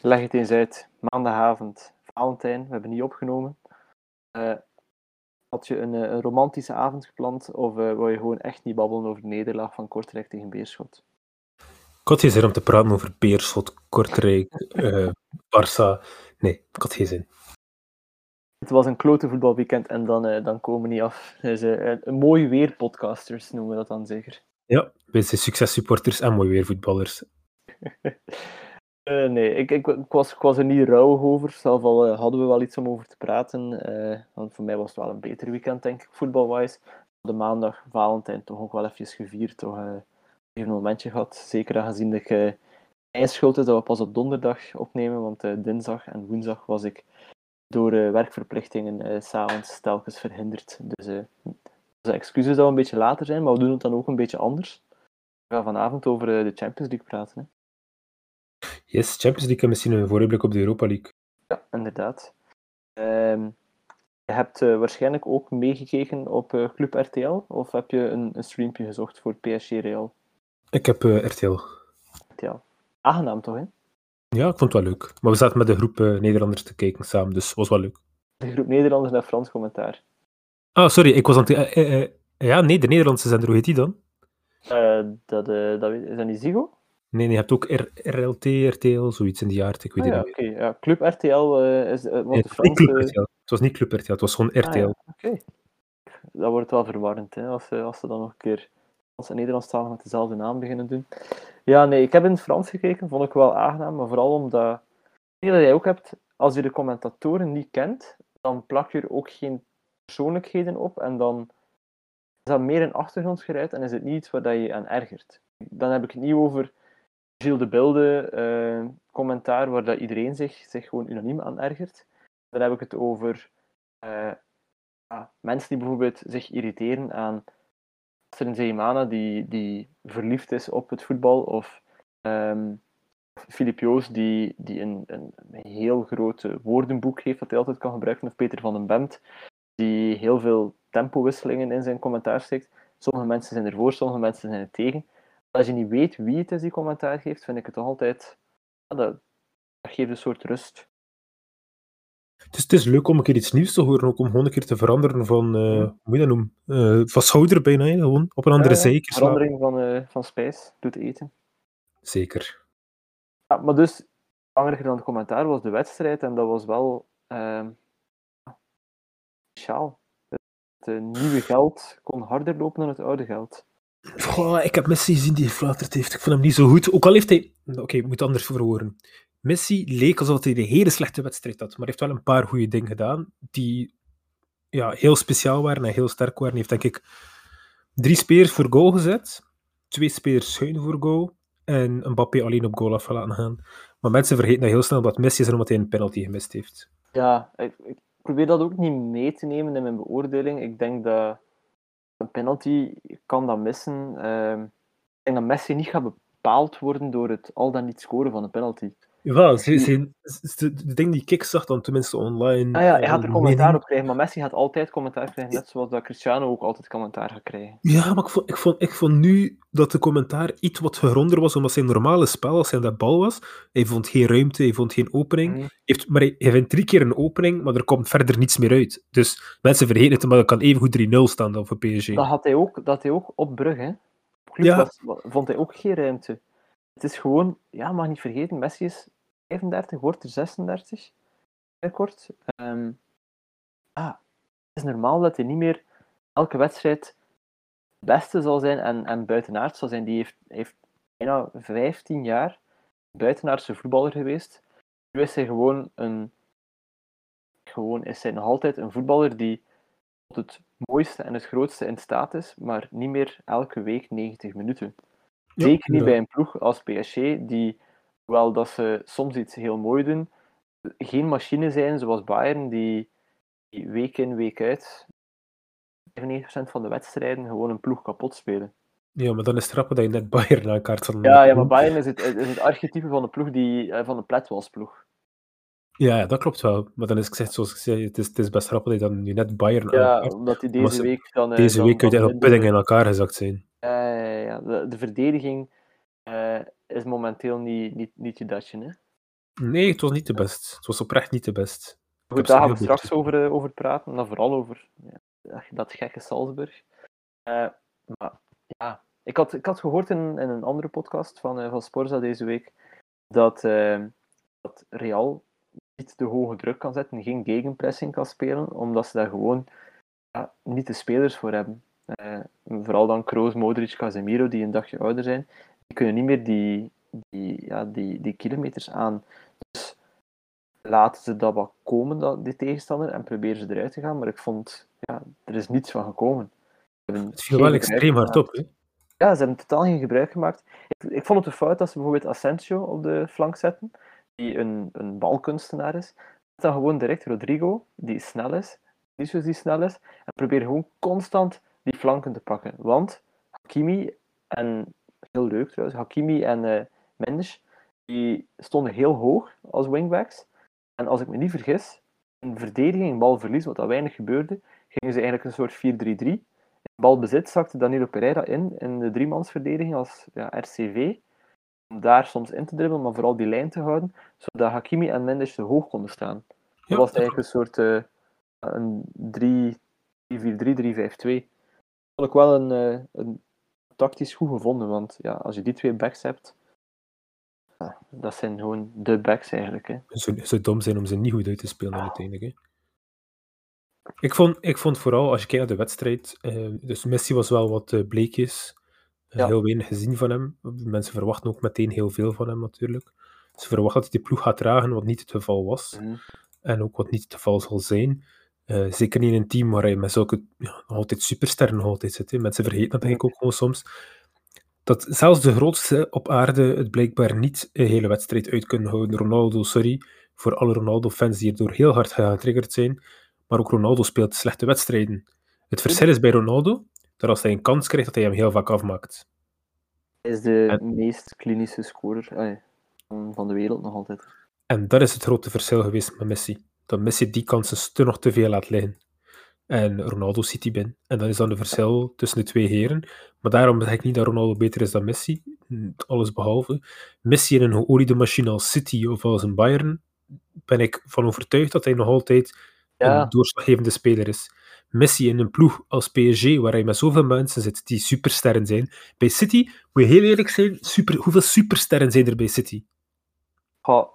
Leg het eens uit. Maandagavond, Valentijn, we hebben niet opgenomen. Uh, had je een, een, romantische avond gepland of uh, wou je gewoon echt niet babbelen over de nederlaag van Kortrijk tegen Beerschot? Ik had geen zin om te praten over Beerschot, Kortrijk, uh, Barça. Nee, ik had geen zin. Het was een klote voetbalweekend en dan, uh, dan komen we niet af. Dus, een mooi weer podcasters noemen we dat dan zeker. Ja, wij zijn successupporters en mooi weer voetballers. Uh, nee, ik, ik, was, ik was er niet rauw over. Zelf al uh, hadden we wel iets om over te praten. Uh, want voor mij was het wel een beter weekend, denk ik, voetbalwise. De maandag, Valentijn, toch ook wel even gevierd. Toch even een momentje gehad. Zeker aangezien ik uh, schuld is dat we pas op donderdag opnemen. Want dinsdag en woensdag was ik door werkverplichtingen uh, s'avonds telkens verhinderd. Dus de excuses dat we een beetje later zijn, maar we doen het dan ook een beetje anders. We gaan vanavond over de Champions League praten. Yes, Champions League en misschien een vooruitblik op de Europa League. Ja, inderdaad. Um, je hebt uh, waarschijnlijk ook meegekeken op uh, Club RTL, of heb je een, een streampje gezocht voor PSG Real? Ik heb uh, RTL. RTL. Aangenaam toch, hè? Ja, ik vond het wel leuk. Maar we zaten met de groep Nederlanders te kijken samen, dus het was wel leuk. De groep Nederlanders naar Frans commentaar. Ah, sorry, ik was aan het... ja, nee, de Nederlandse zender, hoe heet die dan? dat, dat, is dat niet Zigo? Nee, nee, je hebt ook R RLT, RTL, zoiets in die aard. Ik weet ah, ja, oké. Okay. Ja, Club RTL uh, is uh, wat nee, de Franse... Club RTL. Het was niet Club RTL, het was gewoon RTL. Ah, ja. Oké. Okay. Dat wordt wel verwarrend, hè, als, ze, als ze dan nog een keer als Nederlandstalig met dezelfde naam beginnen doen. Ja, nee, ik heb in het Frans gekeken, vond ik wel aangenaam, maar vooral omdat... Ik dat jij ook hebt, als je de commentatoren niet kent, dan plak je er ook geen persoonlijkheden op en dan is dat meer een achtergrondgeruid en is het niet iets waar je aan ergert. Dan heb ik het niet over Gilles de Bilde uh, commentaar waar dat iedereen zich, zich gewoon unaniem aan ergert. Dan heb ik het over uh, ja, mensen die bijvoorbeeld zich irriteren aan Astrid Zeemana die, die verliefd is op het voetbal of um, Filip Joos die, die een, een, een heel groot woordenboek heeft dat hij altijd kan gebruiken of Peter van den Bemt die heel veel tempowisselingen in zijn commentaar steekt. Sommige mensen zijn ervoor, sommige mensen zijn er tegen als je niet weet wie het is die commentaar geeft, vind ik het toch altijd. Ja, dat, dat geeft een soort rust. Het is, het is leuk om een keer iets nieuws te horen, ook om gewoon een keer te veranderen van, uh, hoe moet je dat noemen? Uh, van schouder bijna, hè? gewoon op een andere ja, zijkant. Verandering van, uh, van spijs doet eten. Zeker. Ja, maar dus, belangrijker dan het commentaar was de wedstrijd en dat was wel ehm, speciaal. Het nieuwe geld kon harder lopen dan het oude geld. Ik heb Messi gezien die gefluiterd heeft. Ik vond hem niet zo goed. Ook al heeft hij... Oké, ik moet anders verwoorden. Messi leek alsof hij een hele slechte wedstrijd had, maar heeft wel een paar goede dingen gedaan die ja, heel speciaal waren en heel sterk waren. Hij heeft denk ik drie spelers voor goal gezet, twee spelers schuin voor goal en een Mbappé alleen op goal af laten gaan. Maar mensen vergeten dat heel snel dat Messi is omdat hij een penalty gemist heeft. Ja, ik probeer dat ook niet mee te nemen in mijn beoordeling. Ik denk dat een penalty kan dat missen. Ik denk dat Messi niet gaat bepaald worden door het al dan niet scoren van een penalty. Ja, de, de ding die zag dan tenminste online. Ah ja, hij gaat er commentaar op krijgen, maar Messi gaat altijd commentaar krijgen, net zoals dat Cristiano ook altijd commentaar gaat krijgen. Ja, maar ik vond, ik vond, ik vond nu dat de commentaar iets wat geronder was, omdat zijn normale spel, als hij aan de bal was, hij vond geen ruimte, hij vond geen opening. Mm. Heeft, maar hij, hij vindt drie keer een opening, maar er komt verder niets meer uit. Dus mensen vergeten het, maar dat kan even goed 3-0 staan dan voor PSG. Dat had hij ook, dat hij ook op Brugge, hè. ja. Was, vond hij ook geen ruimte. Het is gewoon, ja, mag niet vergeten, Messi is 35, wordt er 36 kort. Um, het is normaal dat hij niet meer elke wedstrijd het beste zal zijn en, en buitenaard zal zijn. Die heeft, heeft bijna 15 jaar buitenaardse voetballer geweest. Nu is hij gewoon een. Gewoon is hij nog altijd een voetballer die tot het mooiste en het grootste in staat is, maar niet meer elke week 90 minuten. Zeker niet bij een ploeg als PSG, die Hoewel dat ze soms iets heel mooi doen, geen machine zijn zoals Bayern, die, die week in, week uit 95% van de wedstrijden gewoon een ploeg kapot spelen. Ja, maar dan is het grappig dat je net Bayern naar kaart van. Ja, ja, maar Bayern is het, is het archetype van de ploeg die, eh, van de pletwalsploeg. Ja, dat klopt wel. Maar dan is het gezegd, zoals ik zei, het is, het is best grappig dat je dan nu net Bayern Ja, omdat die deze week dan... Eh, deze dan, week uit op pudding in elkaar gezakt zijn. Ja, ja, ja. De, de verdediging uh, is momenteel niet, niet, niet je datje, hè? Nee, het was niet de best. Het was oprecht niet de best. Goed, daar gaan we straks over, uh, over praten. Dan vooral over ja, dat gekke Salzburg. Uh, maar ja, ik had, ik had gehoord in, in een andere podcast van, uh, van Sporza deze week dat, dat Real niet de hoge druk kan zetten, geen gegenpressing kan spelen, omdat ze daar gewoon ja, niet de spelers voor hebben. vooral dan Kroos, Modric, Casemiro, die een dagje ouder zijn, die kunnen niet meer die, die, ja, die, die kilometers aan. Dus laten ze dat wat komen, dat, die tegenstander, en proberen ze eruit te gaan. Maar ik vond, ja, er is niets van gekomen. Het viel wel extreem hard op, hè? Ja, ze hebben totaal geen gebruik gemaakt. Ik, ik vond het een fout dat ze bijvoorbeeld Asensio op de flank zetten, die een, een balkunstenaar is. Dan gewoon direct Rodrigo, die snel is, Vinicius die snel is, en probeer gewoon constant die flanken te pakken. Want Hakimi en heel leuk trouwens. Hakimi en uh, Mendes, die stonden heel hoog als wingbacks. En als ik me niet vergis, in verdediging, balverlies, wat dat weinig gebeurde, gingen ze eigenlijk een soort 4-3-3. In balbezit zakte Danilo Pereira in, in de driemansverdediging als ja, RCV. Om daar soms in te dribbelen, maar vooral die lijn te houden, zodat Hakimi en Mendes te hoog konden staan. Dat was eigenlijk een soort uh, een 3-4-3, 3-5-2. Vond ik wel een, uh, een tactisch goed gevonden. Want ja, als je die twee backs hebt, ja, dat zijn gewoon de backs eigenlijk. Hè. Het zou, zou dom zijn om ze niet goed uit te spelen uiteindelijk. Hè. Ik vond, ik vond vooral, als je kijkt naar de wedstrijd, uh, dus Messi was wel wat uh, bleekjes. Ja. Heel weinig gezien van hem. Mensen verwachten ook meteen heel veel van hem natuurlijk. Ze verwachten dat hij de ploeg gaat dragen, wat niet het geval was. Mm. En ook wat niet het geval zal zijn. Uh, zeker niet in een team waar hij met zulke ja, altijd supersterren altijd zit. Hè. Mensen vergeten dat denk ik ook gewoon soms. Dat zelfs de grootste op aarde het blijkbaar niet een hele wedstrijd uit kunnen houden. Ronaldo, sorry voor alle Ronaldo-fans die erdoor heel hard getriggerd zijn. Maar ook Ronaldo speelt slechte wedstrijden. Het verschil is bij Ronaldo dat als hij een kans krijgt, dat hij hem heel vaak afmaakt. Hij is de meest klinische scorer van de wereld nog altijd. En dat is het grote verschil geweest met Messi dat Messi die kansen te nog te veel laat liggen. En Ronaldo ziet die binnen. En dat is dan de verschil tussen de twee heren. Maar daarom zeg ik niet dat Ronaldo beter is dan Messi. Alles behalve. Messi in een geoliede machine als City of als een Bayern, ben ik van overtuigd dat hij nog altijd ja. een doorslaggevende speler is. Messi in een ploeg als PSG, waar hij met zoveel mensen zit die supersterren zijn. Bij City, moet je heel eerlijk zijn, super, hoeveel supersterren zijn er bij City? Oh,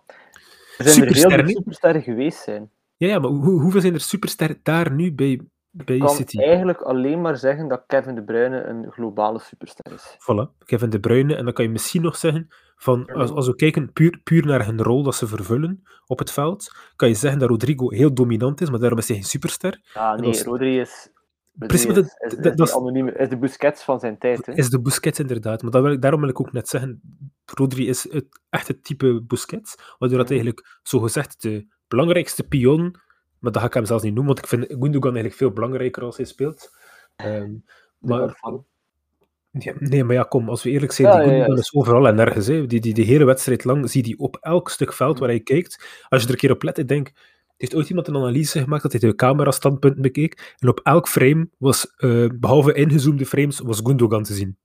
er zijn er heel veel supersterren geweest zijn. Ja, ja maar hoe, hoeveel zijn er supersterren daar nu bij, bij kan City? eigenlijk alleen maar zeggen dat Kevin De Bruyne een globale superster is. Voilà, Kevin De Bruyne. En dan kan je misschien nog zeggen, van, als, als we kijken puur, puur naar hun rol dat ze vervullen op het veld, kan je zeggen dat Rodrigo heel dominant is, maar daarom is hij geen superster. Nee. Rodri is... Precies, is, is, is, dat, is, anonieme, is de Busquets van zijn tijd. Hè? Is de Busquets inderdaad. Maar wil ik, daarom wil ik ook net zeggen, Rodri is het, echt het type Busquets, waardoor dat eigenlijk zogezegd de belangrijkste pion, maar dat ga ik hem zelfs niet noemen, want ik vind Gundogan eigenlijk veel belangrijker als hij speelt. Um, maar, ja, nee, maar ja, kom, als we eerlijk zijn, ja, die Gundogan ja, is overal en nergens. Hè. Die, die, die hele wedstrijd lang zie je op elk stuk veld waar hij kijkt. Als je er een keer op let, ik denk, heeft ooit iemand een analyse gemaakt dat hij de camera-standpunten bekeek. En op elk frame was, uh, behalve ingezoomde frames, was Gundogan te zien.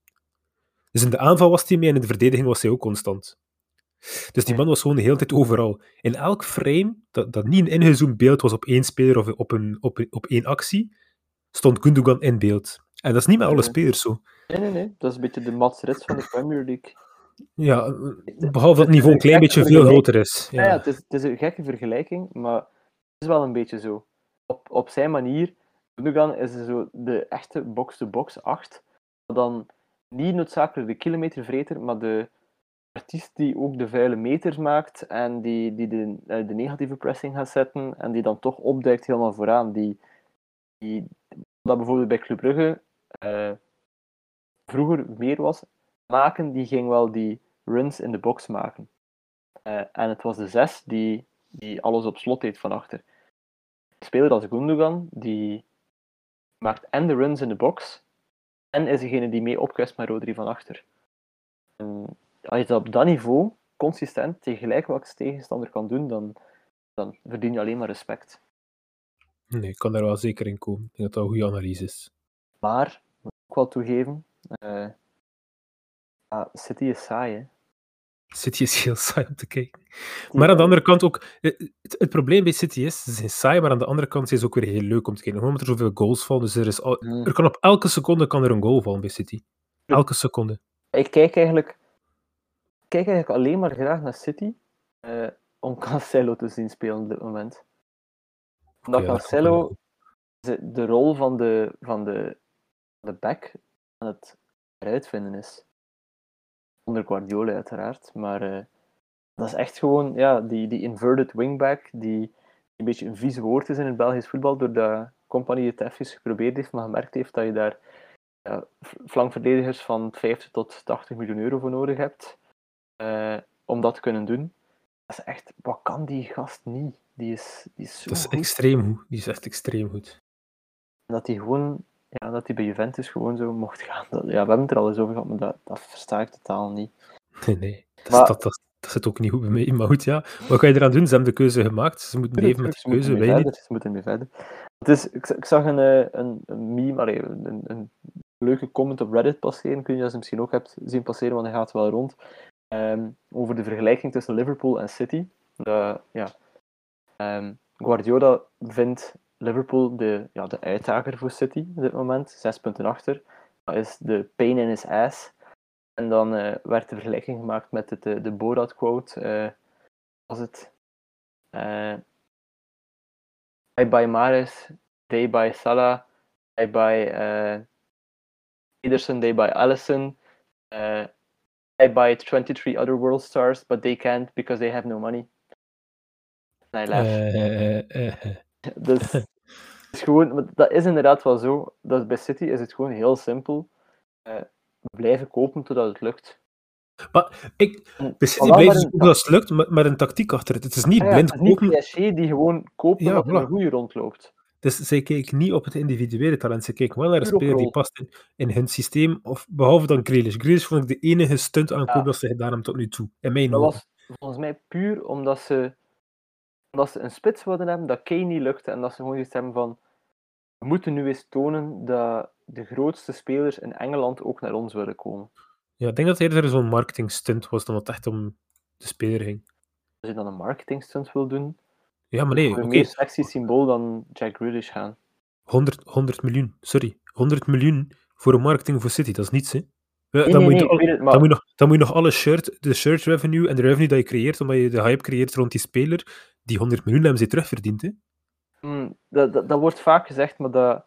Dus in de aanval was hij mee en in de verdediging was hij ook constant. Dus die man was gewoon de hele tijd overal. In elk frame, dat, dat niet een ingezoomd beeld was op één speler of op, een, op, op één actie, stond Gundogan in beeld. En dat is niet met alle spelers zo. Nee, nee, nee. Dat is een beetje de Mats van de Premier League. Ja, behalve dat het niveau een klein beetje veel groter is. Ja, ja, het, is, het is een gekke vergelijking, maar het is wel een beetje zo. Op, op zijn manier, Gundogan is zo de echte box-to-box 8, dan niet noodzakelijk de kilometervreter, maar de artiest die ook de vuile meters maakt en die, die de, eh, de negatieve pressing gaat zetten en die dan toch opduikt helemaal vooraan. Die, die, dat bijvoorbeeld bij Club Brugge uh, vroeger meer was, maken, die ging wel die runs in de box maken. Uh, en het was de zes die, die alles op slot deed van achter. Een speler als Gundogan, die maakt en de runs in de box, en is degene die mee opkwest met Rodri van achter. En als je dat op dat niveau consistent tegen gelijk welke tegenstander kan doen, dan, dan verdien je alleen maar respect. Nee, ik kan daar wel zeker in komen. Ik denk dat dat een goede analyse is. Maar, ik wel toegeven, uh, City is saai, hè? City is heel saai om te kijken. Maar aan de andere kant ook, eh, het, het probleem bij City is, ze zijn saai, maar aan de andere kant zijn ze ook weer heel leuk om te kijken. Gewoon omdat er zoveel goals vallen, dus er, is al, Hmm. er kan op elke seconde kan er een goal vallen bij City. Elke seconde. Ik kijk eigenlijk, ik kijk eigenlijk alleen maar graag naar City eh, om Cancelo te zien spelen op dit moment. Omdat Ja, Cancelo de rol van de, van de, de back aan het uitvinden is. Onder Guardiola uiteraard, maar eh, dat is echt gewoon ja, die, die inverted wingback, die een beetje een vies woord is in het Belgisch voetbal, doordat Company het even geprobeerd heeft, maar gemerkt heeft dat je daar ja, flankverdedigers van 50 tot 80 miljoen euro voor nodig hebt eh, om dat te kunnen doen. Dat is echt, wat kan die gast niet? Die is, die is zo Dat is goed. extreem goed. Die is echt extreem goed. dat hij gewoon, ja, dat hij bij Juventus gewoon zo mocht gaan. Dat, ja, we hebben het er al eens over gehad, maar dat, dat versta ik totaal niet. Nee, nee. Dat, Maar- dat, dat, dat zit ook niet goed bij mij. Maar goed, ja. Wat kan je eraan doen? Ze hebben de keuze gemaakt. Ze moeten leven met Ze moeten keuze. Wij verder, niet. Ze moeten ermee verder. Het is, ik, ik zag een, eh, een, een meme, allee, een, een leuke comment op Reddit passeren. Kun je dat misschien ook hebt zien passeren, want hij gaat wel rond. Ehm, over de vergelijking tussen Liverpool en City. Ja, ehm, Guardiola vindt Liverpool de, ja, de uitdager voor City op dit moment. Zes punten achter. Dat is de pain in his ass. En dan eh, werd de vergelijking gemaakt met het, eh, de Borat quote. eh, was het? Eh, I buy Maris, they buy Salah, I buy uh, Ederson, they buy Allison. Uh, I buy 23 other world stars, but they can't because they have no money. Hij lacht. Dus het is gewoon, dat is inderdaad wel zo. Dat is bij City is het gewoon heel simpel. Eh, blijven kopen totdat het lukt. Maar ik, bij City blijven ook als het lukt, met, met een tactiek achter het. Het is niet Ah ja, blind het is kopen. PSG die gewoon koopt Ja, er voilà. een goede rondloopt. Dus zij kijken niet op het individuele talent. Ze kijken wel naar een speler die past in, in hun systeem. Of, behalve dan Grealish. Grealish vond ik de enige stunt aankoop Ja. dat ze gedaan hebben tot nu toe. In mijn Dat ogen. was volgens mij puur omdat ze, omdat ze een spits wilden hebben dat Kane niet lukte en dat ze gewoon gezegd hebben van we moeten nu eens tonen dat de grootste spelers in Engeland ook naar ons willen komen. Ja, ik denk dat het eerder zo'n marketing stunt was dan dat het echt om de speler ging. Als je dan een marketing stunt wil doen, Ja, maar nee, oké. een meer sexy symbool dan Jack Grealish gaan. 100, 100 miljoen, sorry. 100 miljoen voor een marketing voor City, dat is niets, hè. Ja, Nee, dan, nee, moet je nee, al- ik weet het, dan, moet maar je nog, dan moet je nog alle shirt, de shirt revenue en de revenue dat je creëert, omdat je de hype creëert rond die speler, die 100 miljoen hebben ze terugverdiend, hè. mm, dat, dat, dat wordt vaak gezegd, maar dat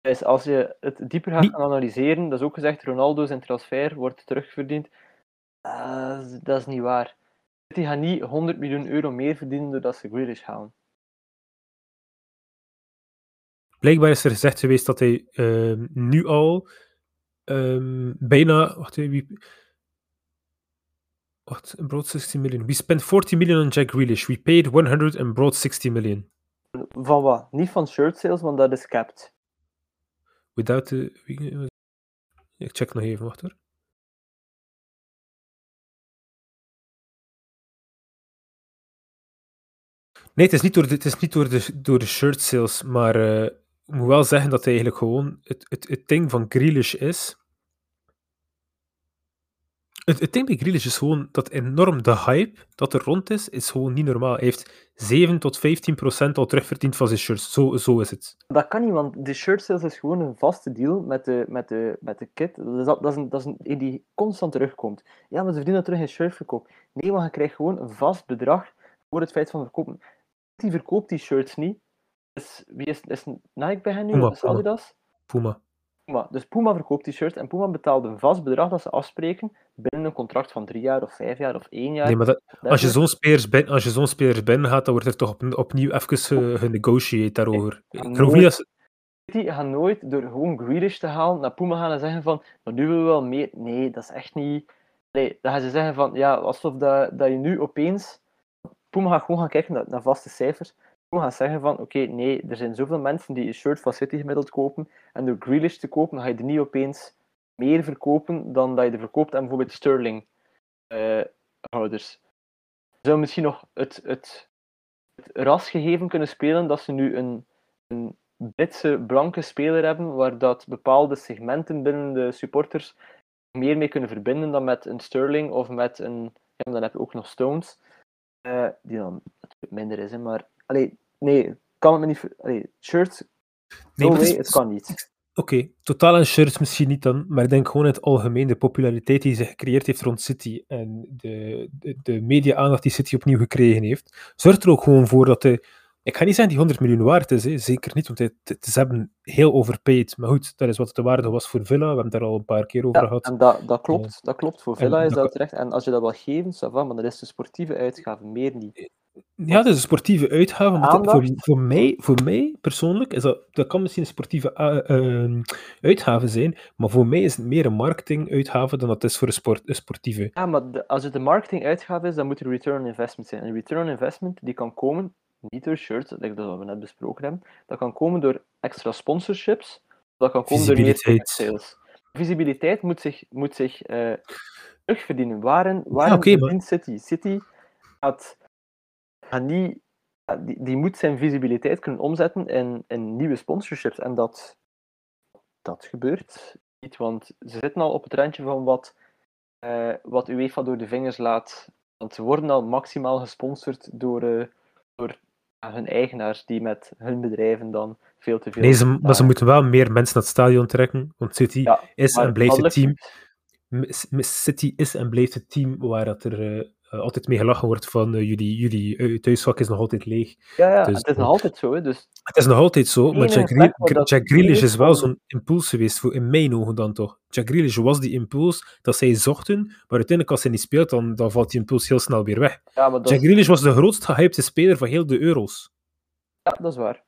is, als je het dieper gaat analyseren, dat is ook gezegd, Ronaldo zijn transfer wordt terugverdiend. Dat is- dat is niet waar. Die gaan niet 100 miljoen euro meer verdienen doordat ze Grealish halen. Blijkbaar is er gezegd geweest dat hij ehm, nu al ehm, bijna. Wacht even. Wie, wacht, and brought 60 million. We spent 40 million on Jack Grealish. We paid 100 and brought 60 million. Van wat? Niet van shirt sales, want dat is capped. Without the. Ik check nog even, wacht hoor. Nee, het is niet door de, het is niet door de, door de shirt sales, maar eh, ik moet wel zeggen dat eigenlijk gewoon het, het, het ding van Grealish is. Het, het ding bij Grealish is gewoon dat enorm de hype dat er rond is, is gewoon niet normaal. Hij heeft 7 tot 15 procent al terugverdiend van zijn shirts. Zo, zo is het. Dat kan niet, want de shirt sales is gewoon een vaste deal met de, met de, met de kit. Dat dat, is, een, dat is een die constant terugkomt. Ja, maar ze verdienen terug in shirtverkoop. Nee, maar je krijgt gewoon een vast bedrag voor het feit van verkopen. Die verkoopt die shirts niet. Wie is, is Nike bij hen nu? Puma, is Adidas? Puma. Puma. Dus Puma verkoopt die shirts en Puma betaalt een vast bedrag dat ze afspreken binnen een contract van drie jaar of vijf jaar of één jaar. Nee, maar dat, als je zo'n spelers als je zo'n spelers binnen gaat, dan wordt er toch op, opnieuw even ge- genegotiëerd daarover. Ik geloof niet dat ze- City gaat nooit door gewoon Grealish te halen naar Puma gaan en zeggen van, maar nu willen we wel meer. Nee, dat is echt niet... Nee, dan gaan ze zeggen van, ja, alsof dat, dat je nu opeens... Puma gaat gewoon gaan kijken naar, naar vaste cijfers. Gaat zeggen van, oké, nee, er zijn zoveel mensen die een shirt van City gemiddeld kopen, en door Grealish te kopen, ga je er niet opeens meer verkopen dan dat je er verkoopt aan bijvoorbeeld Sterling eh, zouden misschien nog het, het, het rasgegeven kunnen spelen dat ze nu een, een Britse blanke speler hebben, waar dat bepaalde segmenten binnen de supporters meer mee kunnen verbinden dan met een Sterling of met een, En dan heb je ook nog Stones, eh, die dan natuurlijk minder is, hè, maar... Allee, nee, kan het me niet... Nee, no maar het way, is- het kan niet. Oké, totaal aan shirts misschien niet dan, maar ik denk gewoon in het algemeen de populariteit die zich gecreëerd heeft rond City en de, de, de media-aandacht die City opnieuw gekregen heeft, zorgt er ook gewoon voor dat de... Ik ga niet zeggen die 100 miljoen waard is, hè. zeker niet, want het, het- ze hebben heel overpaid. Maar goed, dat is wat de waarde was voor Villa, we hebben het daar al een paar keer over Ja, gehad. en dat, dat klopt, dat klopt. Voor Villa is dat terecht. En als je dat wil geven, ça va, maar dan is de sportieve uitgave meer niet. Ja, dat is een sportieve uitgave. Maar voor, voor, mij, voor mij persoonlijk, is dat, dat kan misschien een sportieve uh, uitgave zijn, maar voor mij is het meer een marketinguitgave dan dat het is voor een, sport, een sportieve. Ja, maar de- als het de marketinguitgave is, dan moet er return on investment zijn. En return on investment die kan komen, niet door shirts, like dat we net besproken hebben, dat kan komen door extra sponsorships, dat kan komen door meer sales. Visibiliteit moet zich, moet zich eh, terugverdienen. Waarin, waarin oké, maar- verdient City? City gaat, gaat niet, die, die moet zijn visibiliteit kunnen omzetten in, in nieuwe sponsorships. En dat, dat gebeurt niet, want ze zitten al op het randje van wat, eh, wat UEFA door de vingers laat. Want ze worden al maximaal gesponsord door, eh, door hun eigenaars, die met hun bedrijven dan veel te veel... Nee, ze, maar ze moeten wel meer mensen naar het stadion trekken, want City Ja, is en blijft het team. City is en blijft het team waar dat er eh, altijd mee gelachen wordt van eh, jullie, jullie eh, thuisvak is nog altijd leeg. Ja, ja Dus, het is nog eh, altijd zo. Hè, dus Het is nog altijd zo, maar Jack, Grealish is wel zo'n impuls geweest, voor, in mijn ogen dan toch. Jack Grealish was die impuls dat zij zochten, maar uiteindelijk als hij niet speelt, dan, dan valt die impuls heel snel weer weg. ja, maar dat, Jack is, Grealish was de grootst gehypte speler van heel de Euros. ja, dat is waar.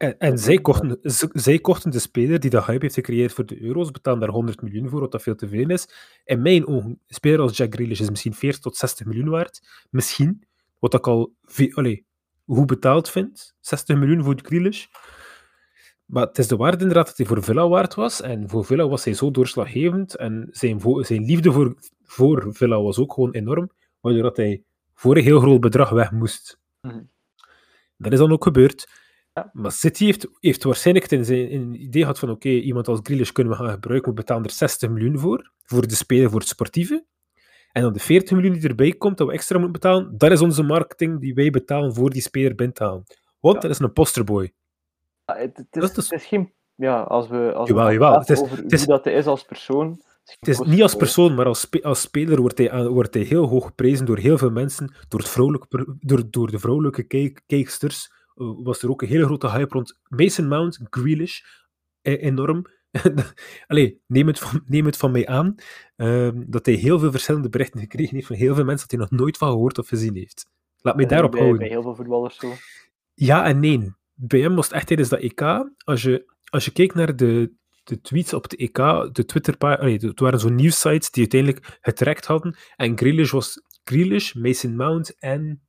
En, zij, kochten, zij kochten de speler die de hype heeft gecreëerd voor de Euro's, betalen daar 100 miljoen voor, wat dat veel te veel is. In mijn ogen, een speler als Jack Grealish is misschien 40 tot 60 miljoen waard. Misschien, wat ik al allee, goed betaald vind. 60 miljoen voor Grealish. Maar het is de waarde inderdaad dat hij voor Villa waard was. En voor Villa was hij zo doorslaggevend. En zijn, zijn liefde voor, voor Villa was ook gewoon enorm. Waardoor dat hij voor een heel groot bedrag weg moest. Mhm. Dat is dan ook gebeurd. Ja. Maar City heeft, heeft waarschijnlijk in zijn in een idee gehad van oké, iemand als Grealish kunnen we gaan gebruiken, we betalen er 60 miljoen voor, voor de speler, voor het sportieve. En dan de 40 miljoen die erbij komt, dat we extra moeten betalen, dat is onze marketing die wij betalen voor die speler binnen te halen. Want Ja. dat is een posterboy. Ja, het, het, Dat is, is dus- het is geen... Ja, als we, als Jawel, we jawel. praten Het is- over het is- dat hij is als persoon... Het is niet als persoon, maar als, spe- als speler wordt hij, wordt hij heel hoog geprezen door heel veel mensen, door, het door, door de vrouwelijke kijk, kijksters. Eh, was er ook een hele grote hype rond Mason Mount, Grealish, eh, enorm. Allee, neem het van, neem het van mij aan, ehm, dat hij heel veel verschillende berichten gekregen heeft van heel veel mensen dat hij nog nooit van gehoord of gezien heeft. Laat mij daarop bij, houden. bij heel veel voetballers zo. Ja en nee. Bij hem was het echt tijdens dat EK. Als je, als je kijkt naar de, de tweets op de EK, de Twitter, het waren zo'n nieuwsites die uiteindelijk getrackt hadden. En Grealish was Grealish, Mason Mount en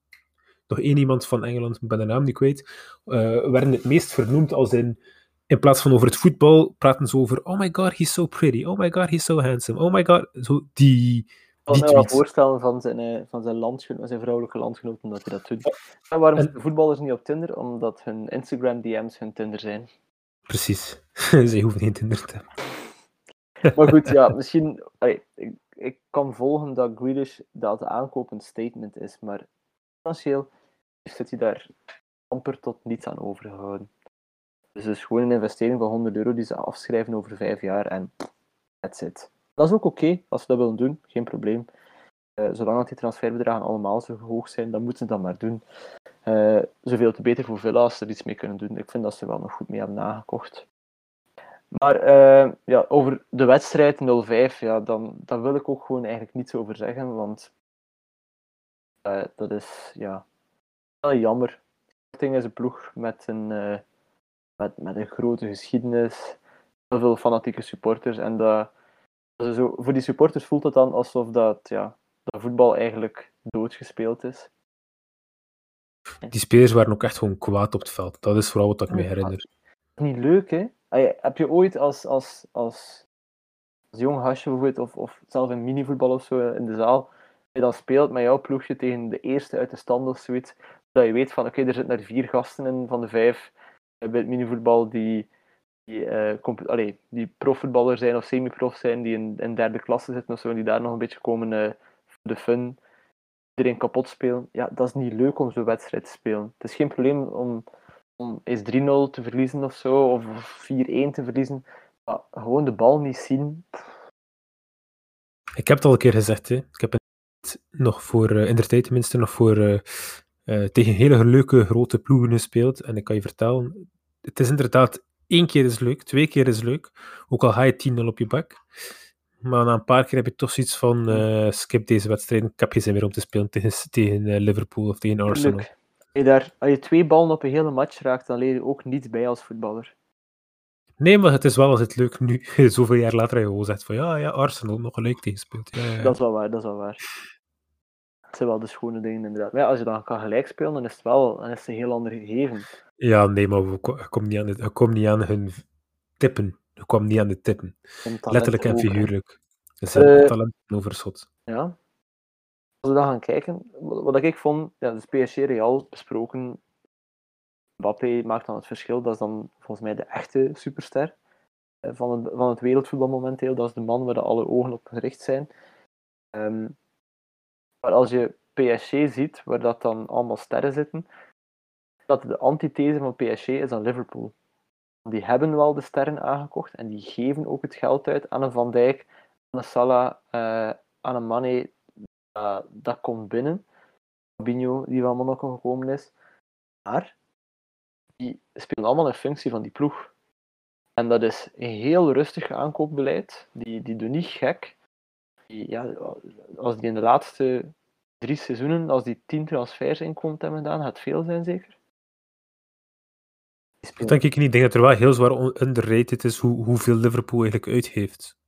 nog één iemand van Engeland, ik ben de naam niet kwijt, eh, werden het meest vernoemd als in. In plaats van over het voetbal, praten ze over Oh my god, he's so pretty. Oh my god, he's so handsome. Oh my god. Zo die, Ik kan me wel voorstellen van zijn, eh, van zijn landgenoten, zijn vrouwelijke landgenoten, dat hij dat doet. En waarom En- voetballers niet op Tinder? Omdat hun Instagram-DM's hun Tinder zijn. Precies. Ze hoeven geen Tinder te hebben. Maar goed, ja, misschien... allee, ik, ik kan volgen dat Grealish dat een statement is, maar financieel hij daar amper tot niets aan overgehouden. Dus het is gewoon een investering van 100 euro die ze afschrijven over vijf jaar en that's it. Dat is ook oké, als ze dat willen doen, geen probleem. Eh, zolang dat die transferbedragen allemaal zo hoog zijn, dan moeten ze dat maar doen. Eh, zoveel te beter voor Villa als ze er iets mee kunnen doen. Ik vind dat ze wel nog goed mee hebben nagekocht. Maar eh, ja, over de wedstrijd 0-5, ja, dan, dan wil ik ook gewoon eigenlijk niets over zeggen, want dat is ja, wel jammer. Sporting is een ploeg met een, eh, met, met een grote geschiedenis, heel veel fanatieke supporters. En dat, zo, voor die supporters voelt het dan alsof dat, ja, dat voetbal eigenlijk doodgespeeld is. Die spelers waren ook echt gewoon kwaad op het veld. Dat is vooral wat ik me herinner. niet leuk, hè? Allee, Heb je ooit als, als, als, als jong hasje bijvoorbeeld, of, of zelf in minivoetbal of zo in de zaal, je dan speelt met jouw ploegje tegen de eerste uit de stand of zoiets, dat je weet van, oké, er zitten er vier gasten in van de vijf eh, bij het minivoetbal die, die, compu- allee, die profvoetballer zijn of semi-prof zijn, die in, in derde klasse zitten of zo, en die daar nog een beetje komen voor de fun iedereen kapot spelen. Ja, dat is niet leuk om zo'n wedstrijd te spelen. Het is geen probleem om, om eens 3-0 te verliezen of zo, of 4-1 te verliezen. Maar gewoon de bal niet zien. Ik heb het al een keer gezegd, hè. ik heb het nog voor, eh, in de tijd tenminste, nog voor, eh, tegen hele leuke grote ploegen gespeeld. En ik kan je vertellen, het is inderdaad één keer is leuk, twee keer is leuk, ook al ga je 10-0 op je bak. Maar na een paar keer heb je toch zoiets van, eh, skip deze wedstrijd, ik heb geen zin meer om te spelen tegen, tegen eh, Liverpool of tegen Arsenal. Leuk. Als je, daar, als je twee ballen op een hele match raakt, dan leer je ook niets bij als voetballer. Nee, maar het is wel als het leuk nu, zoveel jaar later, je gewoon zegt van, ja, ja, Arsenal, nog gelijk tegengespeeld. Ja, ja. Dat is wel waar, dat is wel waar. Het zijn wel de schone dingen, inderdaad. Maar ja, als je dan kan gelijk spelen, dan is het wel dan is het een heel ander gegeven. Ja, nee, maar je komt niet aan, het, komt niet aan hun tippen. Je kwam niet aan de tippen. Letterlijk en figuurlijk. Het is een Eh, talent overschot. Ja. Als we dan gaan kijken, wat ik vond, ja, dus PSG Real besproken. Mbappé maakt dan het verschil. Dat is dan volgens mij de echte superster eh, van het, van het wereldvoetbal momenteel. Dat is de man waar de alle ogen op gericht zijn. Ehm, maar als je PSG ziet, waar dat dan allemaal sterren zitten, dat de antithese van PSG is dan Liverpool. Die hebben wel de sterren aangekocht en die geven ook het geld uit aan een Van Dijk, aan een Salah, eh, aan een Mane. Uh, dat komt binnen. Fabinho, die van Monaco gekomen is. Maar die spelen allemaal in functie van die ploeg. En dat is een heel rustig aankoopbeleid. Die, die doen niet gek. Ja, als die in de laatste drie seizoenen, als die tien transfers in komt hebben gedaan, gaat het veel zijn zeker. Dat denk ik niet. Ik denk dat er wel heel zwaar underrated is hoe, hoeveel Liverpool eigenlijk uitgeeft.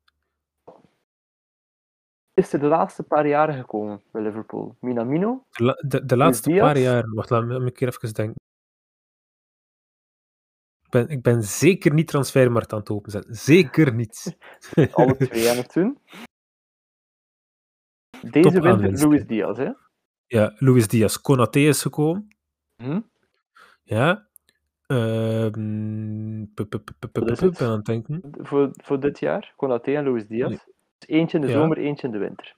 is er de laatste paar jaren gekomen bij Liverpool. Minamino, De, la- de, de laatste Diaz? paar jaar... Wacht, laat me, een keer even denken. Ik ben, ik ben zeker niet transfermarkt aan het openzetten. Zeker niet. alle twee aan het doen. Deze winter. Luis Diaz, hè? ja, Luis Diaz. Konaté is gekomen. Hm? Ja. Ehm, aan het denken. Voor, voor dit jaar, Konaté en Luis Diaz. Nee. Dus eentje in de Ja. zomer, eentje in de winter.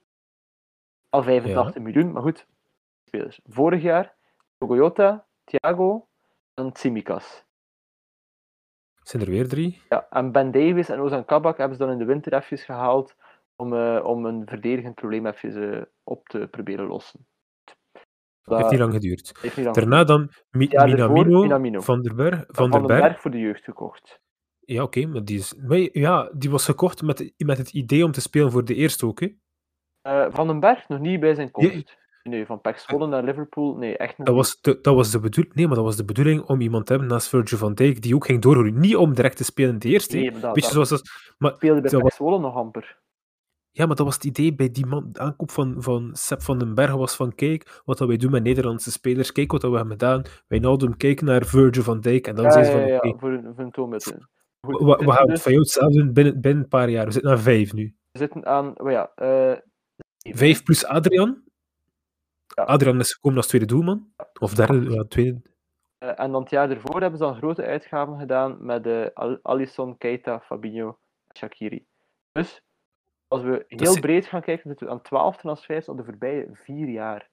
Al 85 miljoen, maar goed. Spelers. Vorig jaar, Toyota, Thiago en Tsimikas. Zijn er weer drie? Ja, en Ben Davis en Ozan Kabak hebben ze dan in de winter even gehaald om, eh, om een verdedigend probleem even eh, op te proberen lossen. Dat Heeft niet lang geduurd. niet lang Daarna dan Mi- Ja, daarvoor Minamino, Minamino. Van der Berg. Van, Van, der Berg. Berg voor de jeugd gekocht. Ja, oké, maar die is... maar ja, die was gekocht met, met het idee om te spelen voor de eerste ook, hè. Eh, van den Berg nog niet bij zijn komst. Nee, van Pek Zwolle naar Liverpool, nee, echt nog Dat niet. was de, dat was de bedoeling... Nee, maar dat was de bedoeling om iemand te hebben naast Virgil van Dijk, die ook ging doorgroeien. Niet om direct te spelen in de eerste. Nee, maar dat, Weet je, dat zoals dat... Maar, speelde bij dat Pek was- Zwolle nog amper. Ja, maar dat was het idee bij die man. De aankoop van, van Sepp van den Berg was van, kijk, wat dat wij doen met Nederlandse spelers. Kijk wat dat we hebben gedaan. Wijnaldum, kijk naar Virgil van Dijk. En dan Ja, zijn ze van, ja, ja, voor een, voor een. Goed, we, gaan het dus- van jou hetzelfde doen binnen, binnen een paar jaar. We zitten aan vijf nu. we zitten aan, oh ja, eh, Vijf plus Adrian. Ja. Adrian is gekomen als tweede doelman. Of derde, ja, tweede. eh, en dan het jaar ervoor hebben ze dan grote uitgaven gedaan met Al- Alisson, Keita, Fabinho, Shakiri. Dus als we heel is- breed gaan kijken, zitten we aan 12 transfers op de voorbije vier jaar.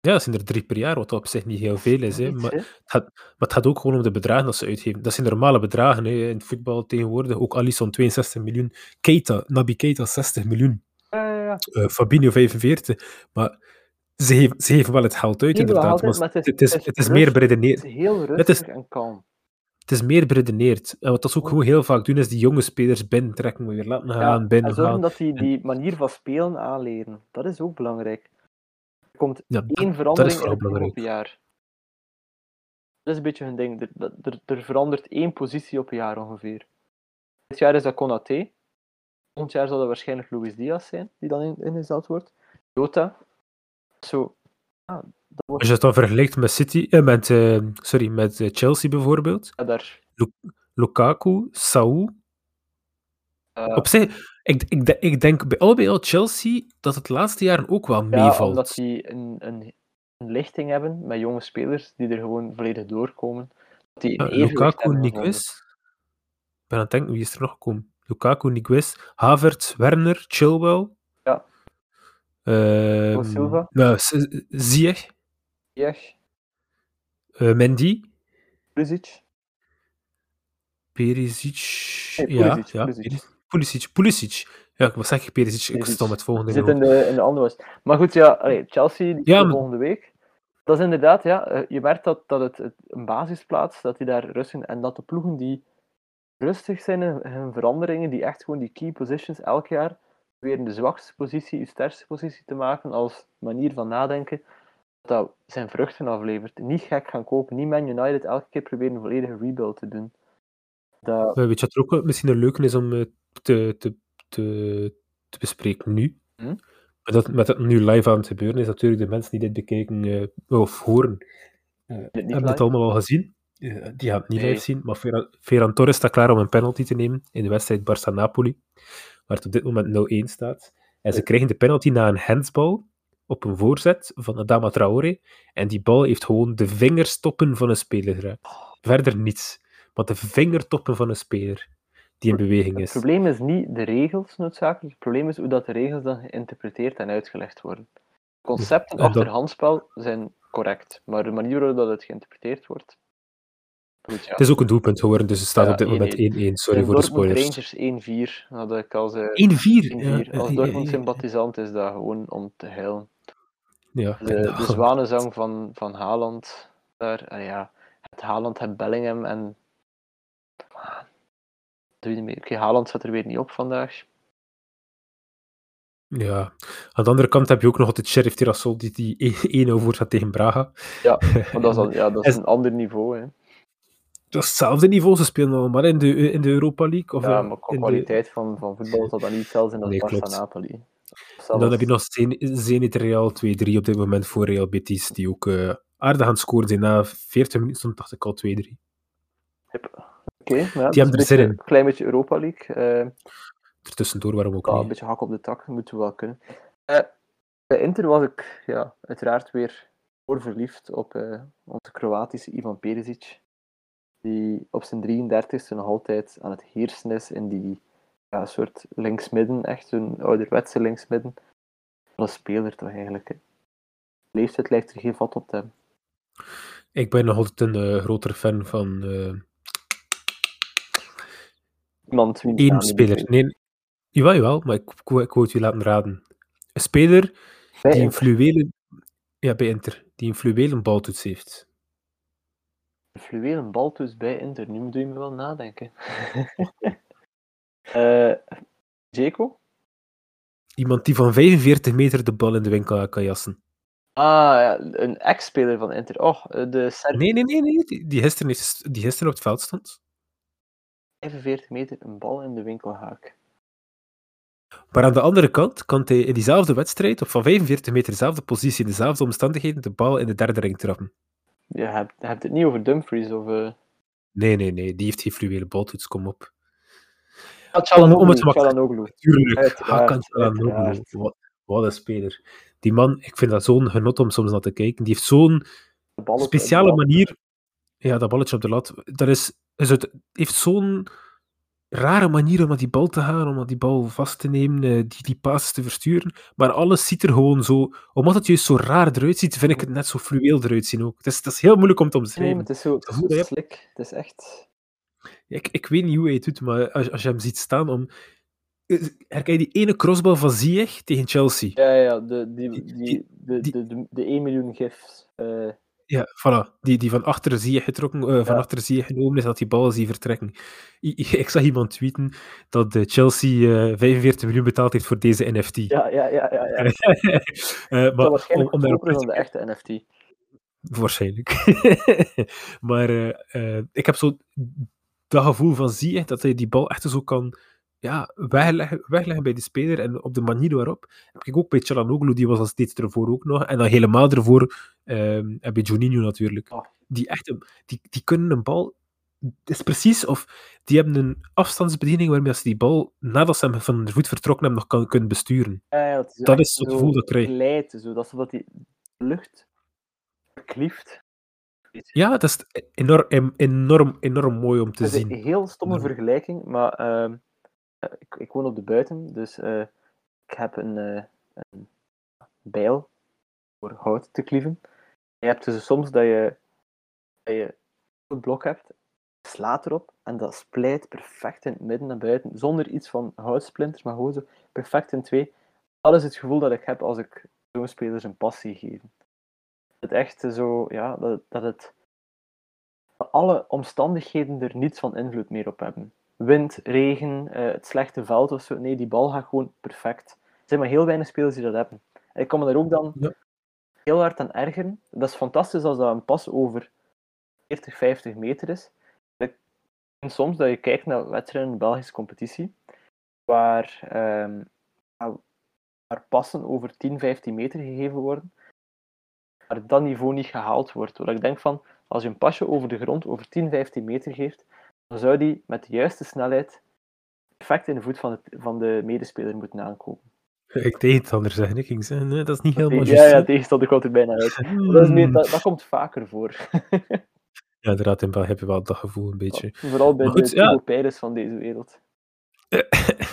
Ja, dat zijn er drie per jaar, wat op zich niet heel veel is. Hè. Maar, het gaat ook gewoon om de bedragen dat ze uitgeven. Dat zijn normale bedragen hè, in het voetbal tegenwoordig. Ook Alisson 62 miljoen. Keita, Nabi Keita 60 miljoen. Ja. eh, Fabinho 45. Maar ze geven, ze geven wel het geld uit, inderdaad. altijd, maar maar het, is, het is meer beredeneerd. Het is heel Het rustig is- en kalm. Het is meer beredeneerd. En wat dat ze ook gewoon heel vaak doen, is die jonge spelers binnentrekken, weer laten Ja, gaan, en binnen zorgen gaan. dat die die manier van spelen aanleren. Dat is ook belangrijk. Er komt Ja, één verandering in het op belangrijk. een jaar. Dat is een beetje hun ding. Er, er, er verandert één positie op een jaar ongeveer. Dit jaar is dat Konaté. Volgend jaar zal dat waarschijnlijk Luis Diaz zijn, die dan in- ingezet wordt. Jota. Zo. Ah, wordt Als je het dan vergelijkt met City, eh, met, eh, sorry, met eh, Chelsea bijvoorbeeld, ja, daar. Lukaku, Saul. eh, Op zich, ik, ik, ik denk bij allebei al Chelsea dat het laatste jaren ook wel ja, meevalt. omdat die een, een, een lichting hebben met jonge spelers die er gewoon volledig doorkomen. Dat die evenwicht Lukaku. Niguez. Ik ben aan het denken, wie is er nog gekomen? Lukaku, Niguez, Havertz, Werner, Chilwell. Ja. Eh, Silva, Nou, Ziyech, Ziyech, eh, Mendy, Pulisic. Perisic. Nee, ja, Pulisic, ja, Pulisic. Pulisic. Pulisic. Pulisic. Ja, wat zeg ik? Perisic. Ik Perisic. stond met het volgende. Zit in de, in de andere was. Maar goed, ja, allee, Chelsea die Ja, ja, maar- volgende week. Dat is inderdaad, ja, eh, je merkt dat, dat het, het een basisplaats, dat die daar rusten en dat de ploegen die rustig zijn in hun veranderingen, die echt gewoon die key positions elk jaar proberen de zwakste positie, je sterkste positie te maken als manier van nadenken, dat dat zijn vruchten aflevert. Niet gek gaan kopen, niet Man United elke keer proberen een volledige rebuild te doen. Dat, weet je wat er ook wel misschien een leuke is om eh, te, te, te, te bespreken nu? Hm? Dat, met dat nu live aan het gebeuren is, natuurlijk de mensen die dit bekijken eh, of horen, niet hebben live? het allemaal al gezien. Die gaan het niet Nee. live zien, maar Ferran, Ferran Torres staat klaar om een penalty te nemen in de wedstrijd Barça-Napoli, waar het op dit moment 0-1 staat. En ze krijgen de penalty na een handsbal op een voorzet van Adama Traoré. En die bal heeft gewoon de vingerstoppen van een speler geraakt. Verder niets. Maar de vingertoppen van een speler die in beweging Het is. probleem is niet de regels noodzakelijk, het probleem is hoe dat de regels dan geïnterpreteerd en uitgelegd worden. De concepten en dat- achter handspel zijn correct, maar de manier waarop dat het geïnterpreteerd wordt. Goed, ja. Het is ook een doelpunt geworden, dus het staat Ja, op dit moment 1-1. Sorry En voor de spoilers. Rangers 1-4, had ik als, eh, 1-4. 1-4. Ja, als ja, Dortmund ja, ja. sympathisant is dat gewoon om te huilen. Ja, De, de zwanenzang van, van Haaland, daar, ah ja, het Haaland, het Bellingham en... Ah, doe je niet meer. Oké, Haaland zat er weer niet op vandaag. Ja. Aan de andere kant heb je ook nog altijd Sheriff Tirassol die die 1-0 voor staat tegen Braga. Ja, Maar dat is, al, ja, dat is En- een ander niveau. Hè. Dat is hetzelfde niveau, ze spelen allemaal in de, in de Europa League. Of Ja, maar qua de- kwaliteit van, van voetbal zal dat niet hetzelfde zijn als Nee. Napoli. En Zelfs- dan heb je nog Zen- Zenit Real 2-3 op dit moment voor Real Betis, die ook eh, aardig aan het scoren zijn. Na 40 minuten stond dacht ik al 2-3. Hip. Oké, ja, Die dus hebben er zin in. Een klein beetje Europa League. eh, Ertussendoor, waarom ook ja, een beetje hak op de tak, moeten we wel kunnen. Eh, bij Inter was ik ja, uiteraard weer verliefd op onze Kroatische Ivan Perisic. Die op zijn 33ste nog altijd aan het heersen is in die ja, soort linksmidden, echt zo'n ouderwetse linksmidden. Wat een speler toch eigenlijk. Hè. Leeftijd lijkt er geen vat op te hebben. Ik ben nog altijd een eh, grotere fan van eh Iemand niet speler. Nee, jawel, jawel, maar ik, ik, wou- het je laten raden. Een speler. Bij die een fluwelen... Ja, bij Inter. Die een fluwelen baltoets heeft. Een fluwelen baltoets bij Inter. Nu moet je me wel nadenken. Eh Jaco? Iemand die van 45 meter de bal in de winkel kan jassen. Ah, ja, een ex-speler van Inter. Oh, eh, de Serb. Nee, nee, nee, nee. Die, die, gisteren, is, die gisteren op het veld stond. 45 meter een bal in de winkelhaak. Maar aan de andere kant kan hij in diezelfde wedstrijd, op van 45 meter dezelfde positie, in dezelfde omstandigheden, de bal in de derde ring trappen. Je hebt, je hebt het niet over Dumfries of... eh Nee, nee, nee. Die heeft geen fluwelen baltoets, kom op. Çalhanoğlu. Tuurlijk, Hakan. Wat, een speler. Die man, ik vind dat zo'n genot om soms naar te kijken. Die heeft zo'n speciale manier. Ja, dat balletje op de lat. Dat is, is het, heeft zo'n rare manier om aan die bal te gaan, om aan die bal vast te nemen, eh, die, die passes te versturen. Maar alles ziet er gewoon zo. Omdat het juist zo raar eruit ziet, vind ik het net zo fluweel eruit zien ook. Het is, het is heel moeilijk om te omschrijven. het is zo, het is zo slik. Het is echt... Ik, ik weet niet hoe hij het doet, maar als, als je hem ziet staan om. eh, Herken je die ene crossbal van Ziyech tegen Chelsea? Ja, ja, de, die, Die- de, de, de, de 1 miljoen gifs. eh, Ja, voilà. Die, die van achter zie je getrokken, eh, van Ja. achter zie je genomen is, dat die ballen zie vertrekken. I- Ik zag iemand tweeten dat de Chelsea eh 45 miljoen betaald heeft voor deze NFT. ja, ja, ja, ja. ja. Maar waarschijnlijk om, om daarop dan de echte NFT. Waarschijnlijk. maar ik heb zo dat gevoel van zie je dat hij die bal echt zo kan ja, wegleggen, wegleggen bij de speler en op de manier waarop. Heb ik ook bij Çalhanoğlu, die was al steeds ervoor ook nog. En dan helemaal ervoor ehm heb je Juninho natuurlijk. Oh. Die, echt, die, die kunnen een bal... Is precies of die hebben een afstandsbediening waarmee ze die bal, nadat ze hem van de voet vertrokken hebben, nog kan, kunnen besturen. Ja, ja, het is Dat is het gevoel dat krijg. zo, dat is wat die lucht klieft. Ja, dat is enorm, enorm, enorm mooi om te Het is zien. een heel stomme vergelijking, maar ehm, eh, ik, ik woon op de buiten, dus eh, ik heb een, eh, een bijl voor hout te klieven. Je hebt dus soms dat je, dat je een blok hebt, slaat erop en dat splijt perfect in het midden en buiten, zonder iets van houtsplinters, maar gewoon zo perfect in twee. Dat is het gevoel dat ik heb als ik zo'n spelers een passie geef. Het echt zo, ja, dat, dat het alle omstandigheden er niets van invloed meer op hebben. Wind, regen, eh, het slechte veld of zo. Nee, die bal gaat gewoon perfect. Er zijn maar heel weinig spelers die dat hebben. En ik kan me daar ook dan Ja. heel hard aan ergeren. Dat is fantastisch als dat een pas over 40, 50 meter is. Ik vind soms dat je kijkt naar wedstrijden in de Belgische competitie, waar, ehm, waar passen over 10, 15 meter gegeven worden, maar dat niveau niet gehaald wordt. Waar ik denk van, als je een pasje over de grond over 10, 15 meter geeft, dan zou die met de juiste snelheid perfect in de voet van, het, van de medespeler moeten aankomen. Ik deed het anders zeggen. Ik ging zeggen, nee, dat is niet helemaal ja, juist. ja, hè. tegenstander komt er bijna uit. Dat, is meer, dat, dat komt vaker voor. Ja, inderdaad, in heb je wel dat gevoel een beetje. Vooral bij de ja. Van deze wereld. Ja,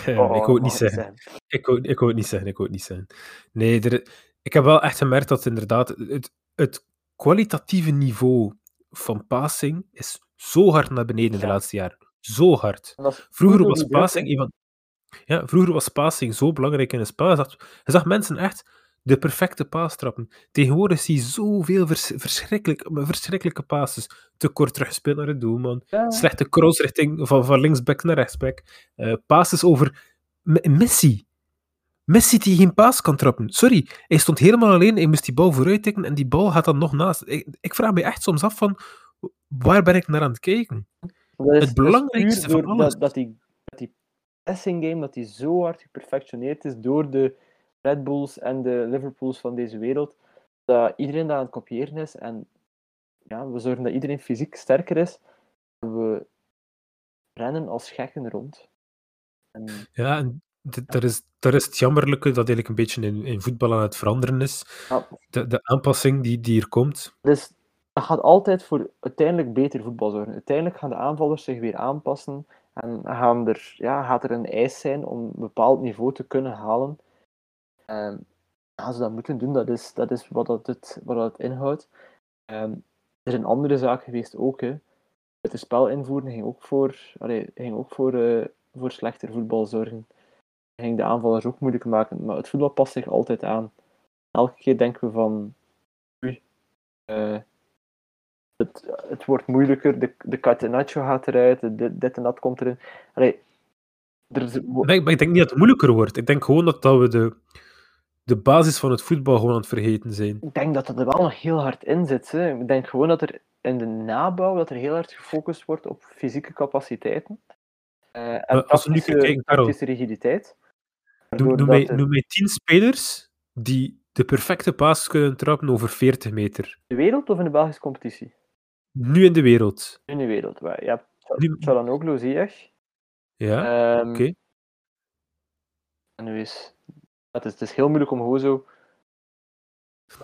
ik wou het niet zeggen. zeggen. Ik wou, ik wou het niet zeggen, ik wou het niet zeggen. Nee, er, ik heb wel echt gemerkt dat inderdaad het, het kwalitatieve niveau van passing is zo hard naar beneden de Ja. laatste jaren. Zo hard. Vroeger was passing hè. een van... Ja, vroeger was passing zo belangrijk in een spel. Je zag, je zag mensen echt de perfecte paas trappen. Tegenwoordig zie je zoveel vers, verschrikkelijk, verschrikkelijke passes. Te kort teruggespeeld naar het doelman. Ja, Slechte cross richting van, van linksback naar rechtsback. Eh passes over M- Messi. Messi die geen paas kan trappen. Sorry, hij stond helemaal alleen. Hij moest die bal vooruit tikken en die bal gaat dan nog naast. Ik, ik vraag me echt soms af van waar ben ik naar aan het kijken? is- het is belangrijkste van alles. Dat, dat, die, dat die passing game dat die zo hard geperfectioneerd is door de Red Bulls en de Liverpools van deze wereld, dat iedereen dat aan het kopiëren is. En ja, we zorgen dat iedereen fysiek sterker is. We rennen als gekken rond. En, Ja, en d- daar is, daar is het jammerlijke dat eigenlijk een beetje in, in voetbal aan het veranderen is. ja, De, de aanpassing die, die er komt. Dus dat gaat altijd voor uiteindelijk beter voetbal zorgen. Uiteindelijk gaan de aanvallers zich weer aanpassen en gaan er, ja, gaat er een eis zijn om een bepaald niveau te kunnen halen. En gaan ze dat moeten doen, dat is, dat is wat, dat het, wat dat inhoudt. Ehm, er zijn andere zaken geweest ook. Hè. Het spel invoeren ging ook voor, allee, ging ook voor, eh, voor slechter voetbal zorgen. Ging de aanvallers ook moeilijk maken, maar het voetbal past zich altijd aan. Elke keer denken we van, oei, eh, het, het wordt moeilijker, de, de catenaccio gaat eruit, de, dit, en dat komt erin. Allee, er is, ik, maar ik denk niet dat het moeilijker wordt. Ik denk gewoon dat, dat we de, de basis van het voetbal gewoon aan het vergeten zijn. ik denk dat dat er wel nog heel hard in zit. Hè. Ik denk gewoon dat er in de nabouw dat er heel hard gefocust wordt op fysieke capaciteiten. eh, en Maar als we nu kijken, rigiditeit. Noem, mij, tien spelers die de perfecte paas kunnen trappen over 40 meter. de wereld of in de Belgische competitie? Nu in de wereld. In de wereld. waar- Nu- Çalhanoğlu, Ziyech. Ja, Ehm, oké. En nu is... Het is, het is heel moeilijk om gewoon zo...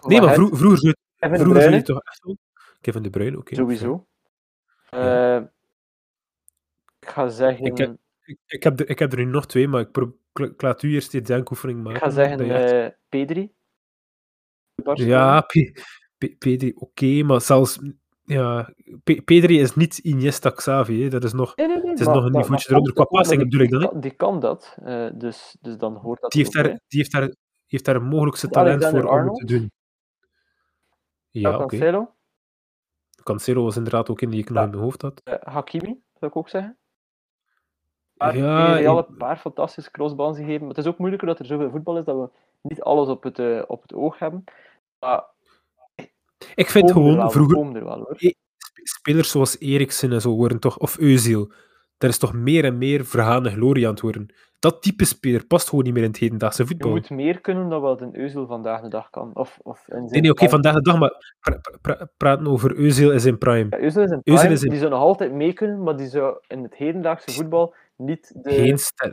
Nee, maar vroeger, zou je- Kevin vroeger zou Bruyne, toch echt wel... Kevin De Bruyne, oké. sowieso. Ja. Eh, ik ga zeggen... Ik heb- Ik, ik, heb er, ik heb er nu nog twee, maar ik, pro- ik, laat u eerst die denkoefening maken. Ik ga zeggen echt- eh Pedri. Ja, P- P- Pedri, oké, maar zelfs... Ja, P- Pedri is niet Iniesta Xavi, hè. dat is nog... Nee, nee, nee, Het is maar- nog een niveautje maar eronder. Qua die- bedoel ik dan, die hè. kan- Die kan dat, eh, dus, dus dan hoort dat Die heeft daar, die heeft daar, die heeft daar een mogelijkste talent voor om het te Arnold? doen. Ja, oké. Cancelo, Cancelo was inderdaad ook in die ik nog Ja. in mijn hoofd had. eh, Hakimi, zou ik ook zeggen. Maar Ja, ik- een paar fantastische crossballs gegeven. Maar het is ook moeilijker dat er zoveel voetbal is dat we niet alles op het, eh, op het oog hebben. Maar Ik vind er gewoon, wel, vroeger, er wel sp- spelers zoals Eriksen en zo worden toch, of Özil, daar is toch meer en meer vergane glorie aan het worden. Dat type speler past gewoon niet meer in het hedendaagse Je voetbal. moet meer kunnen dan wat een Euzel vandaag de dag kan. Of, of in Nee, nee, oké, vandaag de dag, maar pra- pra- pra- praten over Özil in zijn prime. Ja, is Özil prime, is die zou nog altijd mee kunnen, maar die zou in het hedendaagse voetbal niet, de,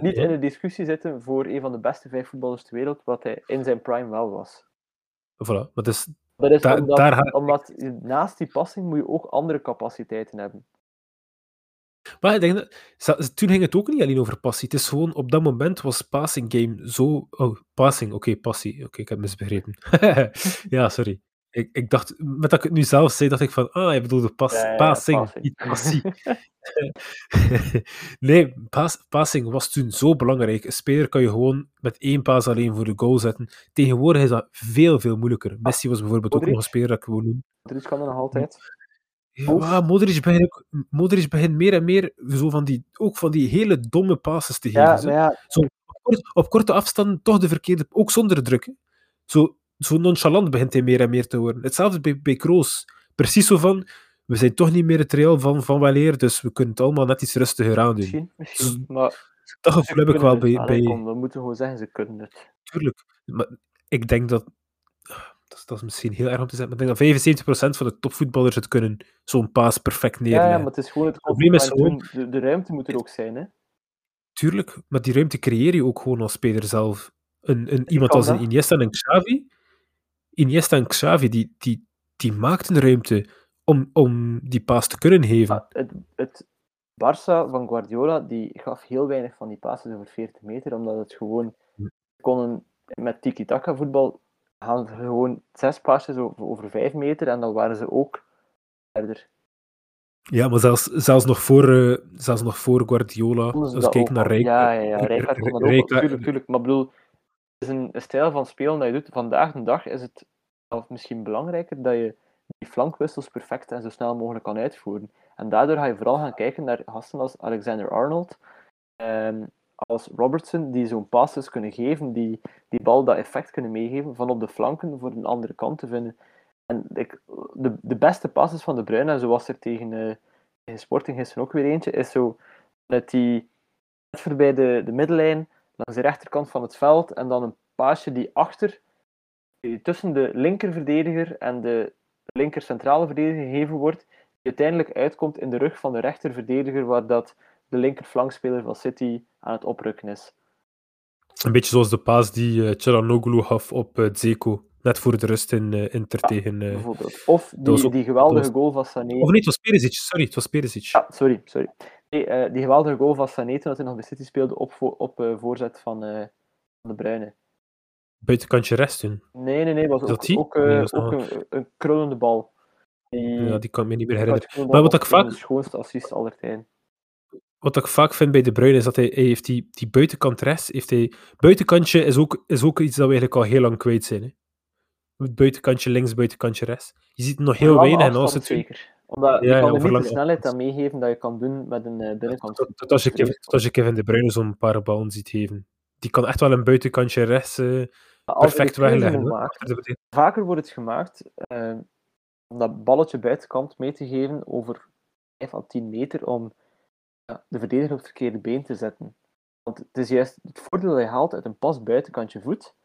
niet in de discussie zitten voor een van de beste vijf voetballers ter wereld, wat hij in zijn prime wel was. Voilà, maar dus, Dat is Da- omdat, daar ga- omdat naast die passing moet je ook andere capaciteiten hebben. Maar ik denk dat, toen ging het ook niet alleen over passie. Het is gewoon, op dat moment was passing game zo... Oh, passing, oké, passie. Oké, ik heb misbegrepen. ja, sorry. Ik, ik dacht, met dat ik het nu zelf zei, dacht ik van, ah, hij bedoelde pas, Ja, ja, ja, passing, passing. niet passie. nee, pas, passing was toen zo belangrijk. Een speler kan je gewoon met één paas alleen voor de goal zetten. Tegenwoordig is dat veel, veel moeilijker. Messi was bijvoorbeeld ook nog een speler dat ik gewoon noem. Modric kan er nog altijd. Ja, maar Modric begint, ook- Modric begint meer en meer zo van die, ook van die hele domme passes te geven. Ja, zo. maar ja, Zo, op, kort- op korte afstand toch de verkeerde, ook zonder druk. Zo, zo nonchalant begint hij meer en meer te worden. Hetzelfde bij, bij Kroos. Precies zo van, we zijn toch niet meer het Real van, van weleer, dus we kunnen het allemaal net iets rustiger aandoen. misschien. misschien. Maar Dat gevoel heb ik wel bij, bij we moeten gewoon zeggen, ze kunnen het. Tuurlijk. Maar ik denk dat. Dat is, dat is misschien heel erg om te zeggen, maar ik denk dat 75% van de topvoetballers het kunnen zo'n paas perfect neerleggen. ja, maar het is gewoon het probleem is doen. De, de ruimte moet er ook zijn, hè. Tuurlijk, maar die ruimte creëer je ook gewoon als speler zelf. Een, een, iemand als een. Iniesta en Xavi, Iniesta en Xavi, die, die, die maakten ruimte om, om die paas te kunnen geven. Het, het Barça van Guardiola, die gaf heel weinig van die passes over 40 meter, omdat het gewoon konden met tiki-taka voetbal gaan ze gewoon zes passes over, over 5 meter en dan waren ze ook verder. Ja, maar zelfs, zelfs, nog voor, eh, zelfs nog voor Guardiola, als ik kijk naar al. Rijk, Ja, ja, ja. R- Rijkaard kon dat R- ook. Rijkaard- Tuurlijk, tuurlijk. Maar bedoel, is een, stijl van spelen dat je doet. Vandaag de dag is het zelfs misschien belangrijker dat je die flankwissels perfect en zo snel mogelijk kan uitvoeren. En daardoor ga je vooral gaan kijken naar gasten als Alexander Arnold, ehm, als Robertson, die zo'n passes kunnen geven, die die bal dat effect kunnen meegeven van op de flanken voor een andere kant te vinden. En ik, de, de beste passes van De Bruyne, en zo was er tegen, eh tegen Sporting gisteren ook weer eentje, is zo met die net voorbij de, de middellijn, langs de rechterkant van het veld, en dan een paasje die achter, tussen de linkerverdediger en de linker centrale verdediger gegeven wordt, die uiteindelijk uitkomt in de rug van de rechterverdediger, waar dat de linkerflankspeler van City aan het oprukken is. Een beetje zoals de paas die Çalhanoğlu gaf op eh Dzeko, net voor de rust in eh, Inter Ja, tegen... bijvoorbeeld. Of die, ook- die geweldige was- goal van Sané. Of nee, het was Perisic, sorry, het was Perisic. Ja, sorry, sorry. Eh, die geweldige goal van Sané toen hij nog bij City speelde op, op eh, voorzet van, eh, van de Bruyne. Buitenkantje rechts toen. Nee, nee, nee, was ook, dat ook, Nee, is ook nog een, een krullende bal. Die, Ja, die kan ik me niet meer herinneren. Maar wat was ik vaak- De schoonste assist aller tijden. Wat ik vaak vind bij De Bruyne is dat hij, hij heeft die, die buitenkant rechts, heeft hij... Buitenkantje is ook, is ook iets dat we eigenlijk al heel lang kwijt zijn. Hè. Buitenkantje links, buitenkantje rechts. Je ziet nog heel weinig en als het... zeker. Omdat je Ja, ja, kan er niet de snelheid aan meegeven dat je kan doen met een eh, binnenkant. Tot, tot als je Kevin, tot als je Kevin De Bruyne zo'n paar ballen ziet geven. Die kan echt wel een buitenkantje rechts eh, je perfect wegleggen. vaker wordt het gemaakt eh, om dat balletje buitenkant mee te geven over 5 à 10 meter om de verdediger op het verkeerde been te zetten. Want het is juist het voordeel dat je haalt uit een pas buitenkantje voet,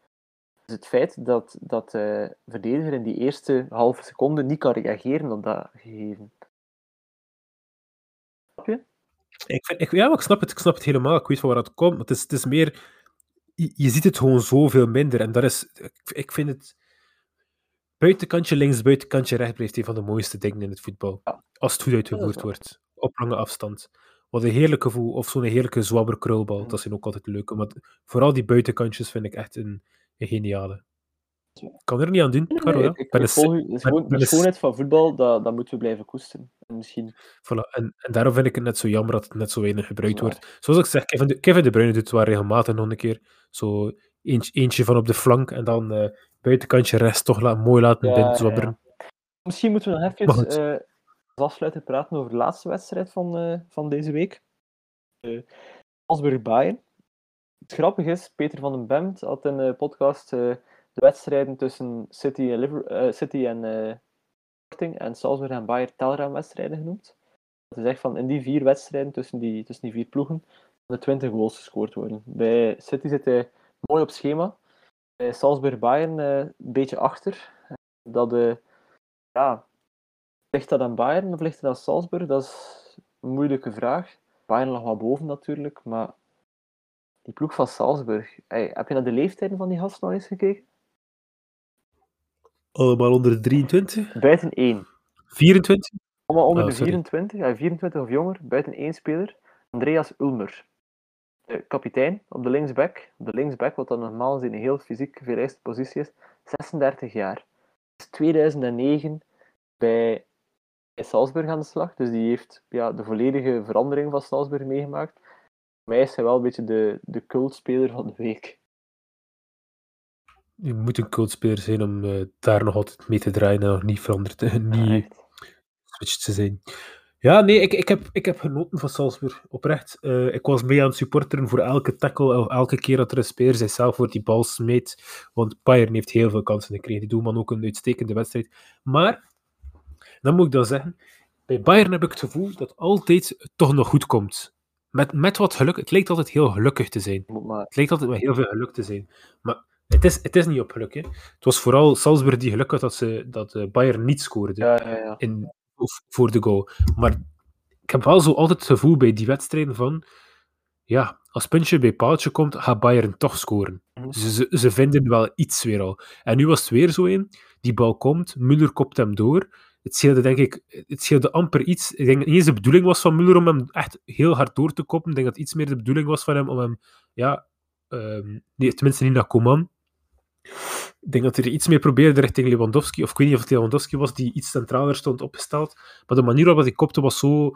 is het feit dat, dat de verdediger in die eerste halve seconde niet kan reageren op dat gegeven. Snap je? Ik vind, ik, ja, ik snap, het, ik snap het helemaal. Ik weet van waar het komt. Maar het is, het is meer... Je, je ziet het gewoon zoveel minder. En dat is... Ik, ik vind het... Buitenkantje links, buitenkantje rechts blijft een van de mooiste dingen in het voetbal. Ja. Als het goed uitgevoerd wordt. Op lange afstand. Wat een heerlijke gevoel. Of zo'n heerlijke zwabber krulbal. Mhm. Dat zijn ook altijd leuke. Maar vooral die buitenkantjes vind ik echt een geniale. Ik kan er niet aan doen, Caro. ja. ik, ben de schoonheid van voetbal, dat, dat moeten we blijven koesteren. En misschien Voilà. En, en daarom vind ik het net zo jammer dat het net zo weinig gebruikt wordt. Zoals ik zeg, Kevin de, Kevin de Bruyne doet het wel regelmatig nog een keer. Zo eentje, eentje van op de flank en dan eh, buitenkantje rechts toch la- mooi laten Ja, binnen zwabberen. Misschien moeten we nog even eh als afsluiter praten over de laatste wedstrijd van, eh, van deze week. Uh, Salzburg Bayern. Het grappige is, Peter van den Bemt had in de podcast eh, de wedstrijden tussen City en, Liver eh, City en eh, Sporting en Salzburg en Bayern telraamwedstrijden genoemd. Dat is echt van in die vier wedstrijden tussen die, tussen die vier ploegen de 20 goals gescoord worden. Bij City zit hij mooi op schema. Bij Salzburg Bayern een beetje achter. Dat ja, ligt dat aan Bayern of ligt dat aan Salzburg? Dat is een moeilijke vraag. Bayern lag wat boven natuurlijk, maar die ploeg van Salzburg, hey, heb je naar de leeftijden van die gasten nog eens gekeken? Allemaal onder de 23? Buiten één. 24? Allemaal onder Oh, de sorry. 24, ja, 24 of jonger, buiten één speler, Andreas Ulmer. De kapitein op de linksback. Op de linksback, wat dan normaal gezien een heel fysiek vereiste positie is, 36 jaar. Is 2009 bij, bij Salzburg aan de slag, dus die heeft ja, de volledige verandering van Salzburg meegemaakt. Mij is hij wel een beetje de, de cultspeler van de week. Je moet een cultspeler zijn om eh, daar nog altijd mee te draaien en nog niet veranderd, niet switched te zijn. Ja, nee, ik, ik, heb, ik heb genoten van Salzburg, oprecht. Eh, ik was mee aan het supporteren voor elke tackle, of elke keer dat er een speler zichzelf voor die bal smeet. Want Bayern heeft heel veel kansen gekregen. Die doelman ook een uitstekende wedstrijd. Maar, dan moet ik dan zeggen, bij Bayern heb ik het gevoel dat het altijd toch nog goed komt. Met, met wat geluk. Het lijkt altijd heel gelukkig te zijn. Maar Het lijkt altijd met heel veel geluk te zijn. Maar het is, het is niet op geluk. Hè. Het was vooral Salzburg die geluk had dat, ze, dat eh, Bayern niet scoorde ja, ja, ja. in, voor de goal. Maar ik heb wel zo altijd het gevoel bij die wedstrijden van... Ja, als puntje bij paaltje komt, gaat Bayern toch scoren. Mhm. Ze, ze, ze vinden wel iets weer al. En nu was het weer zo in. Die bal komt, Müller kopt hem door. Het scheelde, denk ik, het scheelde amper iets. Ik denk dat niet eens de bedoeling was van Müller om hem echt heel hard door te koppen. Ik denk dat het iets meer de bedoeling was van hem om hem... Ja, ehm, nee, tenminste niet naar Coman. Ik denk dat hij er iets meer probeerde richting Lewandowski. Of ik weet niet of het Lewandowski was die iets centraler stond opgesteld. Maar de manier waarop hij kopte was zo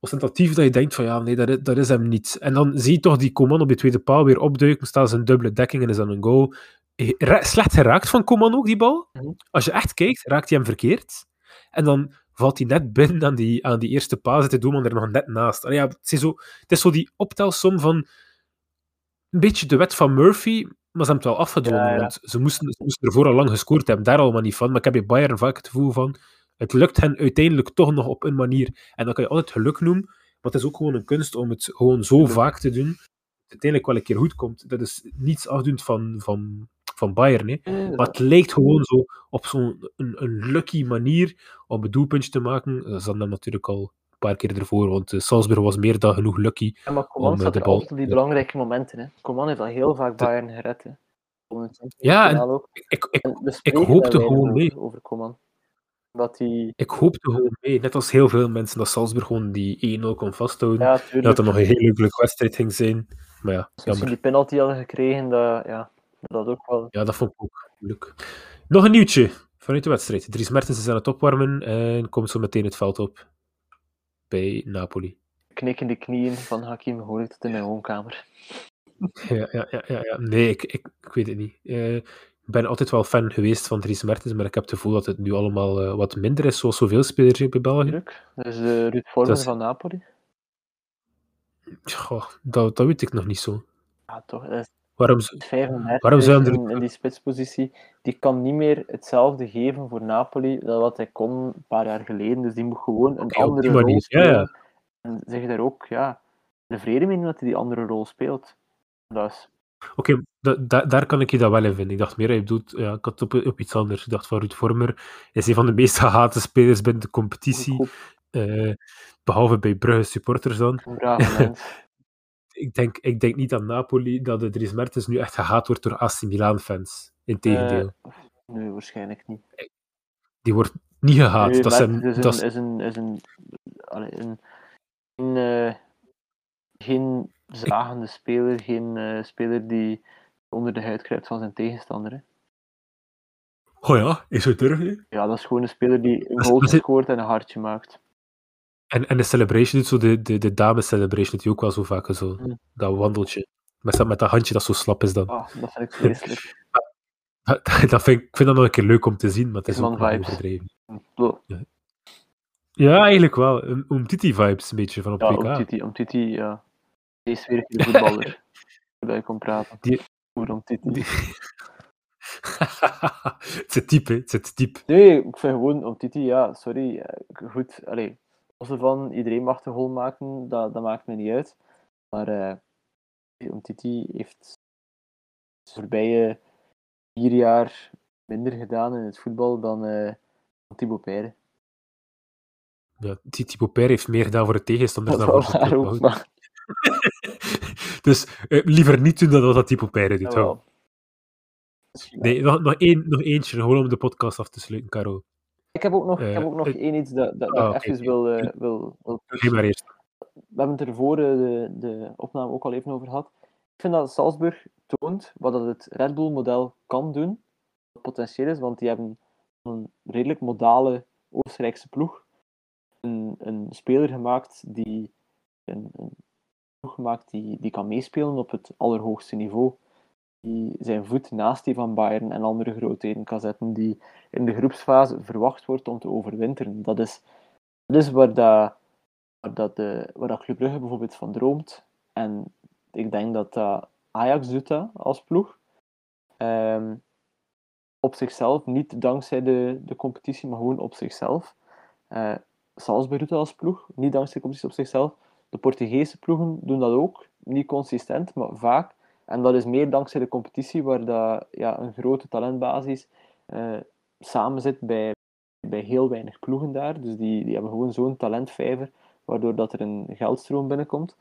ostentatief dat je denkt van ja, nee, dat is, dat is hem niet. En dan zie je toch die Coman op die tweede paal weer opduiken, staan ze een dubbele dekking en is dan een goal. Slecht geraakt van Coman ook, die bal. Mhm. Als je echt kijkt, raakt hij hem verkeerd. En dan valt hij net binnen aan die, aan die eerste paal, zit de doelman er nog net naast. Allee, ja, het, is zo, het is zo die optelsom van een beetje de wet van Murphy, maar ze hebben het wel afgedwongen, Ja, ja. want ze moesten, ze moesten ervoor al lang gescoord hebben, daar allemaal niet van. Maar ik heb bij Bayern vaak het gevoel van, het lukt hen uiteindelijk toch nog op een manier. En dan kan je altijd geluk noemen, maar het is ook gewoon een kunst om het gewoon zo vaak te doen, dat het uiteindelijk wel een keer goed komt. Dat is niets afdoend van, van, van Bayern, hè. Nee, Maar het lijkt gewoon zo op zo'n een, een lucky manier om een doelpuntje te maken. Dat is dan natuurlijk al een paar keer ervoor, want eh, Salzburg was meer dan genoeg lucky. Ja, maar Coman om, eh, staat de er bal- altijd op die ja. belangrijke momenten. Hè. Coman heeft al heel vaak Bayern gered. Hè. Ja, en-. Ik, ik, ik, En spreken hoopte gewoon mee. over Coman. Dat hij... ik hoopte gewoon mee, net als heel veel mensen, dat Salzburg gewoon die 1-0 kon vasthouden. Ja, dat het nog een heel leuke wedstrijd ging zijn. Maar ja, Als die penalty hadden gekregen, dat, ja, dat ook wel... Ja, dat vond ik ook leuk. Nog een nieuwtje vanuit de wedstrijd. Dries Mertens is aan het opwarmen en komt zo meteen het veld op bij Napoli. knikkende knieën van Hakim hoor ik tot in mijn woonkamer. Ja, ja, ja, ja, ja. Nee, ik, ik, ik weet het niet. Eh, ik ben altijd wel fan geweest van Dries Mertens, maar ik heb het gevoel dat het nu allemaal eh, wat minder is, zoals zoveel spelers hier bij België. Tuurlijk. Dus de Ruud Dat is- van Napoli. Goh, dat, dat weet ik nog niet zo. Ja, toch. Dat is Waarom, z- 35 Waarom zou hem er- in, in die spitspositie. Die kan niet meer hetzelfde geven voor Napoli dan wat hij kon een paar jaar geleden. Dus die moet gewoon een andere manier, rol spelen. ja. En zeg daar ook, ja, tevreden mee dat hij die andere rol speelt. Dat is Oké, da- da- daar kan ik je dat wel in vinden. Ik dacht meer, je bedoelt, ja, ik had op, op iets anders. Ik dacht van Ruud Vormer is een van de meest gehate spelers binnen de competitie, eh, behalve bij Brugge supporters dan. brave. Ik denk, ik denk niet aan Napoli dat de Dries Mertens nu echt gehaat wordt door AC Milan-fans. Integendeel. Eh, nee, waarschijnlijk niet. Die wordt niet gehaat. Nee, dat zijn, is, dat een, is- een, is een, een, een, eh, geen zagende speler, geen eh, speler die onder de huid kruipt van zijn tegenstander. Hè. Oh ja, is het durven? Ja, dat is gewoon een speler die een goal dat scoort en een hartje maakt. En, en de celebration zo, de, de, de dames celebration hij ook wel zo vaak zo. Mm. Dat wandeltje. Met, dat- met dat handje dat zo slap is dan. Ah, dat vind ik vreselijk. Dat, dat vind ik, vind dat nog een keer leuk om te zien, maar het is ook wel vibes. overdreven. Ja, eigenlijk wel. Een Umtiti-vibes een beetje van op Ja, WK. om Titi, om Titi, ja. Deze weer een voetballer. Waarbij kon praten. Die- om Titi. Die- het zit diep, hè. Het zit diep. Nee, ik vind gewoon om Titi, ja, sorry. eh, Goed, allee. Los ervan, iedereen mag de goal maken, dat, dat maakt me niet uit. Maar eh om Titi heeft de voorbije vier jaar minder gedaan in het voetbal dan eh Thibaut Peire. Ja, Thibaut Peire heeft meer gedaan voor de tegenstander Dat dan voor club. maar dus eh, liever niet doen dan wat dat Thibaut Peire doet. jawel. Nee, nog, nog, één, nog eentje, gewoon om de podcast af te sluiten, Caro. Ik heb ook nog, ik heb Eh, ook nog één iets dat, dat, dat Ah, ik even wil, eh, wil, we hebben het er voor eh, de, de opname ook al even over gehad. Ik vind dat Salzburg toont wat dat het Red Bull-model kan doen, wat potentieel is, want die hebben een redelijk modale Oostenrijkse ploeg. Een, een speler gemaakt die een, een ploeg gemaakt die, die kan meespelen op het allerhoogste niveau. Die zijn voet naast die van Bayern en andere grootheden kan zetten, die in de groepsfase verwacht wordt om te overwinteren. Dat is, dat is waar dat waar, dat de, waar dat Club Brugge bijvoorbeeld van droomt. En ik denk dat dat Ajax doet dat als ploeg. Ehm, op zichzelf, niet dankzij de, de competitie, maar gewoon op zichzelf. Eh Salzburg doet dat als ploeg, niet dankzij de competitie op zichzelf. De Portugese ploegen doen dat ook, niet consistent, maar vaak. En dat is meer dankzij de competitie, waar dat, ja, een grote talentbasis eh samen zit bij, bij heel weinig ploegen daar. Dus die, die hebben gewoon zo'n talentvijver waardoor dat er een geldstroom binnenkomt.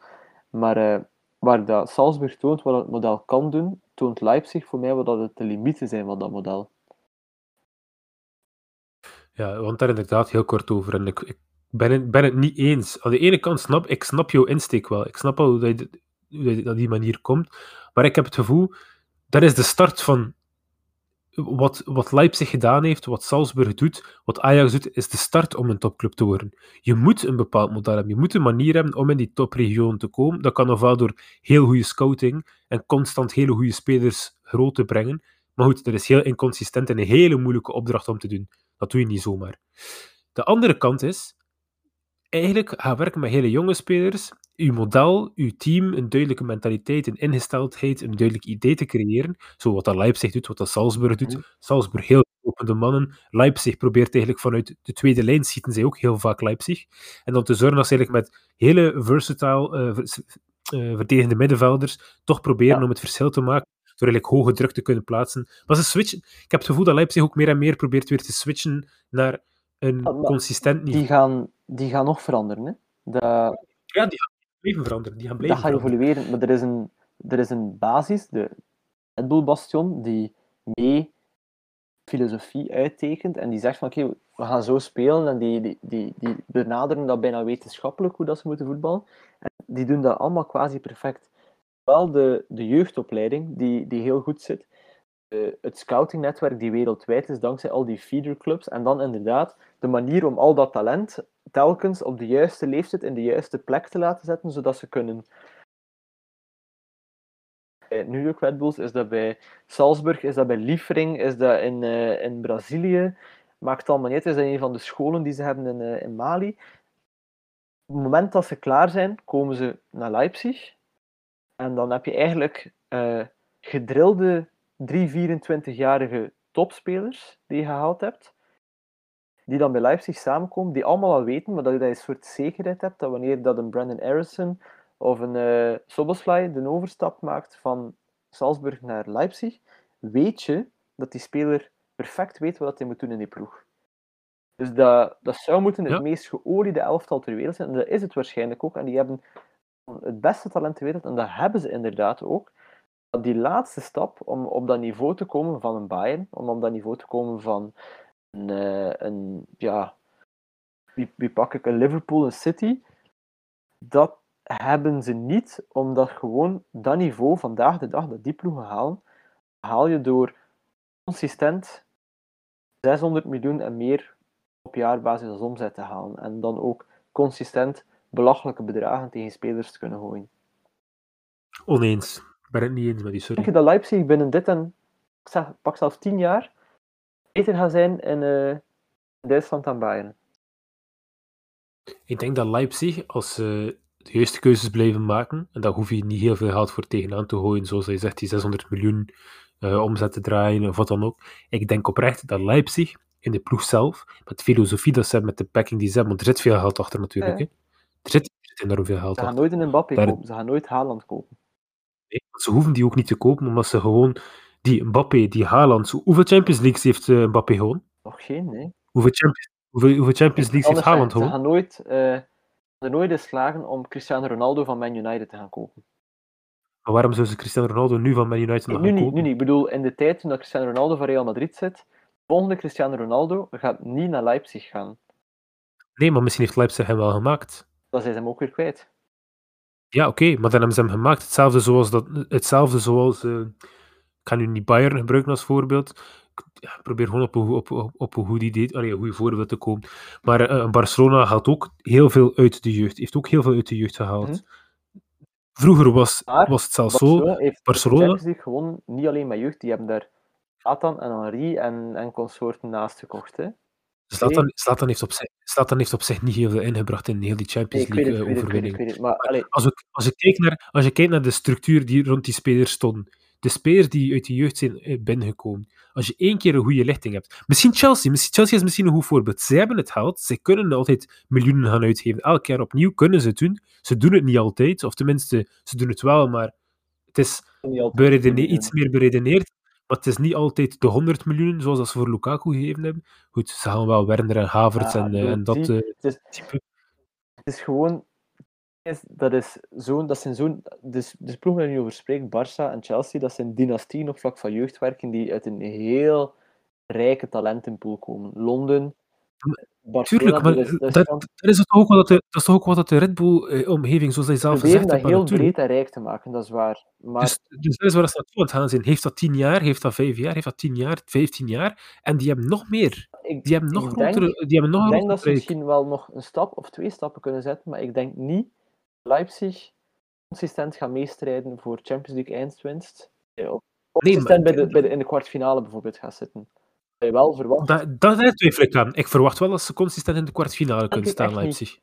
Maar eh, waar dat Salzburg toont wat het model kan doen, toont Leipzig voor mij wat dat de limieten zijn van dat model. Ja, want daar inderdaad heel kort over. En ik, ik ben, het, ben niet eens. Aan de ene kant snap ik snap jouw insteek wel. Ik snap hoe dat, je, dat die manier komt. Maar ik heb het gevoel, dat is de start van wat, wat Leipzig gedaan heeft, wat Salzburg doet, wat Ajax doet, is de start om een topclub te worden. Je moet een bepaald model hebben. Je moet een manier hebben om in die topregio te komen. Dat kan ofwel door heel goede scouting en constant hele goede spelers groot te brengen. Maar goed, dat is heel inconsistent en een hele moeilijke opdracht om te doen. Dat doe je niet zomaar. De andere kant is, eigenlijk gaan werken met hele jonge spelers, uw model, uw team, een duidelijke mentaliteit, een ingesteldheid, een duidelijk idee te creëren. Zo wat dat Leipzig doet, wat dat Salzburg doet. Mhm. Salzburg heel opende mannen. Leipzig probeert eigenlijk vanuit de tweede lijn, schieten zij ook heel vaak Leipzig. En dan te zorgen dat ze eigenlijk met hele versatile, vers- eh, verdedigende middenvelders toch proberen Ja. om het verschil te maken. Door eigenlijk hoge druk te kunnen plaatsen. Maar ze switchen. Ik heb het gevoel dat Leipzig ook meer en meer probeert weer te switchen naar een Ja, maar consistent niveau. Die gaan, die gaan nog veranderen. Hè? Ja, die gaan blijven veranderen. Die gaan dat gaat evolueren. Maar er is een, er is een basis, de Red Bull Bastion, die mee filosofie uittekent en die zegt van oké, we gaan zo spelen en die, die, die, die benaderen dat bijna wetenschappelijk hoe dat ze moeten voetballen. En die doen dat allemaal quasi perfect. Wel de, de jeugdopleiding die, die heel goed zit, het scoutingnetwerk die wereldwijd is dankzij al die feederclubs en dan inderdaad de manier om al dat talent telkens op de juiste leeftijd in de juiste plek te laten zetten, zodat ze kunnen bij New York Red Bulls, is dat bij Salzburg, is dat bij Liefering, is dat in, eh, in Brazilië. Maakt allemaal niet uit, is dat een van de scholen die ze hebben in, eh, in Mali. Op het moment dat ze klaar zijn, komen ze naar Leipzig. En dan heb je eigenlijk eh, gedrilde 3, 24-jarige topspelers die je gehaald hebt. Die dan bij Leipzig samenkomen, die allemaal al weten, maar dat je dat een soort zekerheid hebt, dat wanneer dat een Brandon Harrison of een eh Soboslai de overstap maakt van Salzburg naar Leipzig, weet je dat die speler perfect weet wat hij moet doen in die ploeg. Dus dat, dat zou moeten het Ja. meest geoliede elftal ter wereld zijn. En dat is het waarschijnlijk ook. En die hebben het beste talent ter wereld. En dat hebben ze inderdaad ook. Dat Die laatste stap om op dat niveau te komen van een Bayern, om op dat niveau te komen van een, eh, een ja, wie, wie pak ik, een Liverpool, een City, dat hebben ze niet, omdat gewoon dat niveau vandaag de dag, dat die ploegen halen, haal je door consistent 600 miljoen en meer op jaarbasis als omzet te halen. En dan ook consistent belachelijke bedragen tegen spelers te kunnen gooien. Oneens. Ik ben het niet eens met die, sorry. Denk je dat Leipzig binnen dit en ik zeg, pak zelfs 10 jaar beter gaat zijn in eh, Duitsland dan Bayern? Ik denk dat Leipzig, als ze de juiste keuzes blijven maken, en daar hoef je niet heel veel geld voor tegenaan te gooien, zoals je zegt, die 600 miljoen eh, omzet te draaien of wat dan ook. Ik denk oprecht dat Leipzig in de ploeg zelf, met de filosofie dat ze hebben, met de packing die ze hebben, want er zit veel geld achter natuurlijk. Ja. Hè. Er, zit, er enorm veel geld Ze gaan achter. nooit een Mbappé Daar- kopen, ze gaan nooit Haaland kopen. Nee, Ze hoeven die ook niet te kopen, omdat ze gewoon die Mbappé, die Haaland, hoeveel Champions Leagues heeft eh, Mbappé? Nog geen, nee. Hoeveel Champions, hoeveel, hoeveel Champions Leagues heeft Haaland gewoon? ze gaan nooit, er nooit in slagen om Cristiano Ronaldo van Man United te gaan kopen. Maar waarom zou ze Cristiano Ronaldo nu van Man United nog nu gaan niet, kopen? nu niet. Ik bedoel, in de tijd toen Cristiano Ronaldo van Real Madrid zit, volgende Cristiano Ronaldo gaat niet naar Leipzig gaan. Nee, maar misschien heeft Leipzig hem wel gemaakt. Dan zijn ze hem ook weer kwijt. Ja, oké, maar dan hebben ze hem gemaakt. Hetzelfde zoals... Dat, hetzelfde zoals eh, ga nu niet Bayern gebruiken als voorbeeld. Ik ja, probeer gewoon op een, op, op, op een goed idee, allee, een goed voorbeeld te komen. Maar eh, Barcelona haalt ook heel veel uit de jeugd. Heeft ook heel veel uit de jeugd gehaald. Mhm. Vroeger was, Maar was het zelfs Barcelona zo. heeft Barcelona- League gewonnen, niet alleen met jeugd, die hebben daar Satan en Henri en, en consorten naast gekocht. Hè. Zlatan, Zlatan, heeft op zich, Zlatan heeft op zich niet heel veel ingebracht in heel die Champions ik weet het, League ik eh, weet het, ik weet het, overwinning. ik weet het. Maar allee, Als, we, als, je kijkt naar, als je kijkt naar de structuur die rond die spelers stonden, de spelers die uit de jeugd zijn eh, binnengekomen, als je één keer een goede lichting hebt, misschien Chelsea, misschien, Chelsea is misschien een goed voorbeeld. Zij hebben het geld, zij kunnen altijd miljoenen gaan uitgeven. Elk jaar opnieuw kunnen ze het doen. Ze doen het niet altijd, of tenminste, ze doen het wel, maar het is iets meer beredeneerd. Maar het is niet altijd de 100 miljoen zoals dat ze voor Lukaku gegeven hebben. Goed, ze gaan wel Werner en Havertz Ja, en, eh, en dat eh, het, is, het is gewoon... is- Dat, is zo'n, dat zijn zo'n... Dus, dus ploeg waar nu over spreekt, Barça en Chelsea, dat zijn dynastieën op vlak van jeugdwerken die uit een heel rijke talentenpool komen. Londen, Barcelona... Tuurlijk, maar dat is, dat is dat, toch ook wat de, dat is ook wat de Red Bull-omgeving, zoals hij zelf gezegd dat heeft, heel breed en rijk te maken, dat is waar. Maar Dus, dus dat is waar ze naartoe aan het gaan zijn. Heeft dat 10 jaar, heeft dat 5 jaar, heeft dat 10 jaar, 15 jaar? En die hebben nog meer. ik, Die hebben nog ik grotere, denk, die hebben nog ik denk dat ze misschien wel nog een stap of twee stappen kunnen zetten, maar ik denk niet Leipzig consistent gaat meestrijden voor Champions League eindwinst. Consistent bij de, bij de, in de kwartfinale bijvoorbeeld gaat zitten. Dat je wel verwacht. Dat, dat twijfel ik aan. Ik verwacht wel dat ze consistent in de kwartfinale kunnen staan, niet. Leipzig.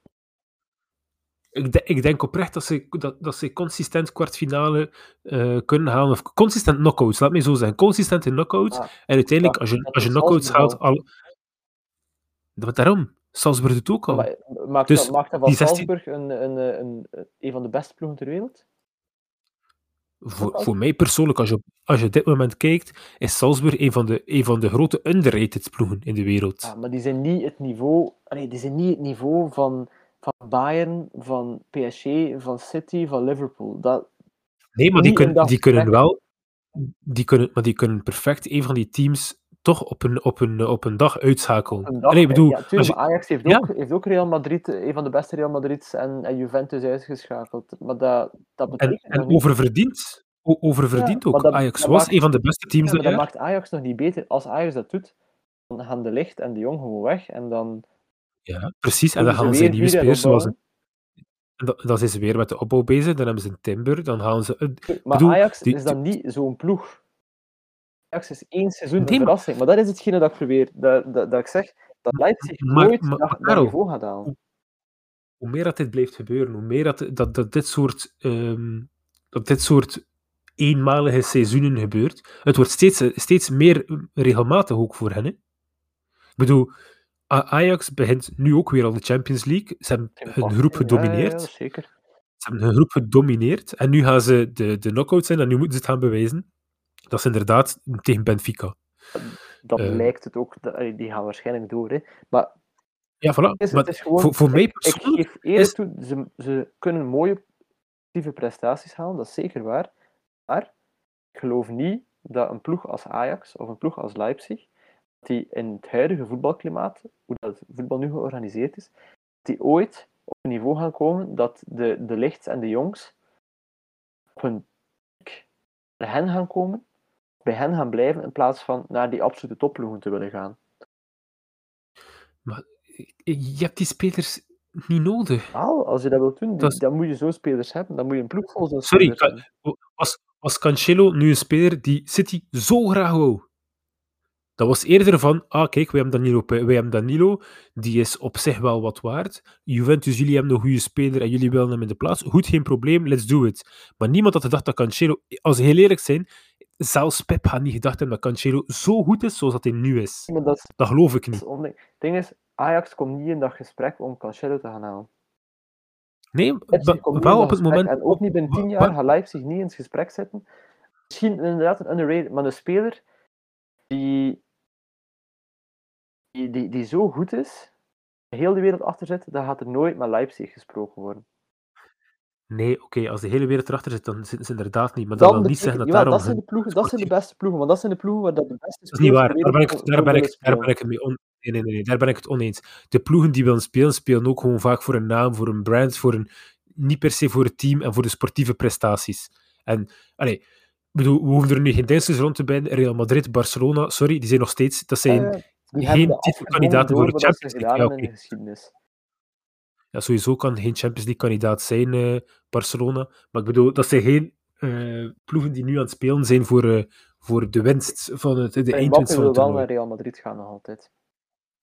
Ik, de- ik denk oprecht dat ze, dat, dat ze consistent kwartfinale eh, kunnen halen. Of consistent knockouts, laat me zo zeggen. Consistent in knockouts. Ah, en uiteindelijk, als je, als je knockouts haalt... Al... Daarom? Salzburg doet ook al. maar maakt, Dus dat, maakt dat van die 16 Salzburg een, een, een, een, van de beste ploegen ter wereld? Voor, voor mij persoonlijk, als je, als je op dit moment kijkt, is Salzburg een van de, een van de grote underrated ploegen in de wereld. Ja, maar die zijn niet het niveau, allee, die zijn niet het niveau van, van Bayern, van PSG, van City, van Liverpool. Dat, nee, maar die, kunnen die kunnen wel... Die kunnen, maar die kunnen perfect een van die teams toch op een, op een, op een dag uitschakelen. een dag, Allee, ik bedoel, ja, als tuurlijk, je- maar Ajax heeft Ja. ook, heeft ook Real Madrid, een van de beste Real Madrids en, en Juventus uitgeschakeld. Maar dat, dat en, betekent oververdiend. Oververdiend Ja, ook. dat- Ajax dat was maakt- een van de beste teams dat jaar. maakt Ajax nog niet beter. Als Ajax dat doet, dan gaan de Licht en de Jong gewoon weg. En dan Ja, precies. En dan gaan ze nieuwe spelers zoals... Dan, zijn ze weer met de opbouw bezig. Dan hebben ze een Timber. Dan gaan ze... Maar bedoel, Ajax die- is dan niet zo'n ploeg. Ajax is één seizoen Nee, verrassing. Maar dat is hetgene dat ik probeer. Dat, dat, dat ik zeg dat Leipzig Maar- nooit maar- maar Karel, niveau gaat halen. hoe meer dat dit blijft gebeuren, hoe meer dat, dat, dat dit soort, ehm, dat dit soort eenmalige seizoenen gebeurt, het wordt steeds, steeds meer regelmatig ook voor hen. Hè? Ik bedoel, Ajax begint nu ook weer al de Champions League. Ze hebben hun groep gedomineerd. Ja, ja, zeker. Ze hebben hun groep gedomineerd. En nu gaan ze de, de knockouts zijn en nu moeten ze het gaan bewijzen. Dat is inderdaad tegen Benfica. Dat Eh. lijkt het ook. Die gaan waarschijnlijk door. Hè. Maar Ja, voilà. is, Maar het is gewoon, voor, voor mij ik, ik persoonlijk... geef eerlijk is- toe, ze, ze kunnen mooie positieve prestaties halen, dat is zeker waar. Maar ik geloof niet dat een ploeg als Ajax of een ploeg als Leipzig, die in het huidige voetbalklimaat, hoe dat voetbal nu georganiseerd is, die ooit op een niveau gaan komen dat de, de lichts en de jongs op hun piek bij hen gaan komen, bij hen gaan blijven, in plaats van naar die absolute topploegen te willen gaan. Je hebt die spelers niet nodig. Als je dat wilt doen, die- Dat is- dan moet je zo spelers hebben. Dan moet je een ploeg vol zo'n Sorry, was, was Cancelo nu een speler die City zo graag wou? Dat was eerder van, ah kijk, wij hebben Danilo, wij hebben Danilo, die is op zich wel wat waard. Juventus, jullie hebben een goede speler en jullie willen hem in de plaats. Goed, geen probleem, let's do it. Maar niemand had gedacht dat Cancelo, als we heel eerlijk zijn, zelfs Pep had niet gedacht dat Cancelo zo goed is zoals dat hij nu is. Maar dat is, Dat geloof ik niet. Het ding is, Ajax komt niet in dat gesprek om Cancelo te gaan halen. Nee, wel op het moment... En ook niet binnen tien jaar gaat Leipzig niet in het gesprek zitten. Misschien inderdaad een underrated, maar een speler die, die, die, die zo goed is, heel de wereld achter zit, dan gaat er nooit met Leipzig gesproken worden. Nee, oké, als de hele wereld erachter zit, dan zitten ze inderdaad niet. Maar dat wil niet zeggen dat jawel, daarom... dat zijn de ploegen, dat zijn de beste ploegen, want dat zijn de ploegen waar dat de beste Dat is niet waar. Daar ben ik, daar ben ik, daar ben ik het mee on... Nee, nee, nee, nee, daar ben ik het oneens. De ploegen die willen spelen, spelen ook gewoon vaak voor een naam, voor een brand, voor een... niet per se voor het team en voor de sportieve prestaties. En, allee, bedoel, we hoeven er nu geen dingetjes rond te binden. Real Madrid, Barcelona, sorry, die zijn nog steeds... Dat zijn. Die geen titelkandidaten voor de Champions League. Ja, in oké. de geschiedenis. Ja, sowieso kan geen Champions League kandidaat zijn, eh, Barcelona. Maar ik bedoel, dat zijn geen eh, ploegen die nu aan het spelen zijn voor, eh, voor de winst van het, de eindwinst van wil wel naar Real Madrid gaan nog altijd.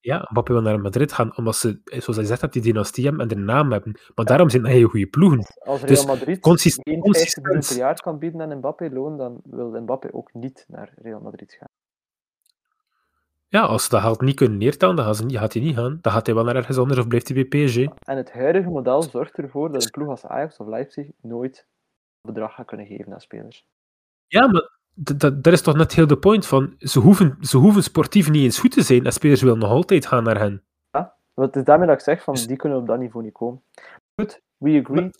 Ja, Mbappé wil naar Madrid gaan, omdat ze, zoals hij zegt, dat die dynastie hebben en de naam hebben. Maar daarom zijn dat hele goede ploegen. Als Real Dus Madrid consist- geen 50 miljoen consistent. per jaar kan bieden aan Mbappé loon, dan wil Mbappé ook niet naar Real Madrid gaan. Ja, als ze dat geld niet kunnen neertellen, dan gaan ze niet- gaat hij niet gaan. Dan gaat hij wel naar ergens anders of blijft hij bij PSG. En het huidige model zorgt ervoor dat een ploeg als Ajax of Leipzig nooit bedrag gaat kunnen geven aan spelers. Ja, maar dat, is toch net heel de point van, ze hoeven, ze hoeven sportief niet eens goed te zijn en spelers willen nog altijd gaan naar hen. Want het is daarmee dat ik zeg van Dus- die kunnen op dat niveau niet komen. Goed, we agree.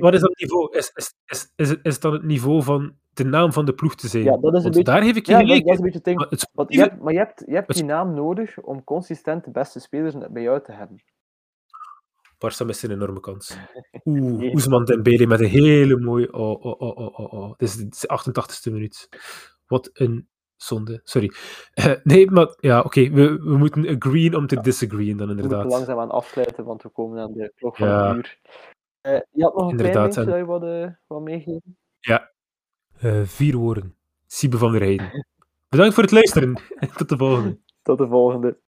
Wat is dat niveau? Is, is, is, is het dan het niveau van de naam van de ploeg te zijn? Ja, dat is een Want beetje- daar geef ik je Ja, gelijk dat is een beetje ding. Maar het Want je hebt, maar je hebt, je hebt die naam nodig om consistent de beste spelers bij jou te hebben. Barça mist een enorme kans. Oeh, Nee. Ousmane Dembele met een hele mooie... Oh, oh, oh, oh, oh, oh. Dit is de 88ste minuut. Wat een zonde. Sorry. Eh, nee, maar ja, oké. We, we moeten agreeën om te disagreeën dan We moeten inderdaad. langzaam aan afsluiten, want we komen aan de klok van Ja. een uur. Eh, je had nog een Inderdaad, klein dingetje en- dat je wat, wat meegeven? Eh, vier woorden. Siebe van der Heijden. Bedankt voor het luisteren. Tot de volgende. Tot de volgende.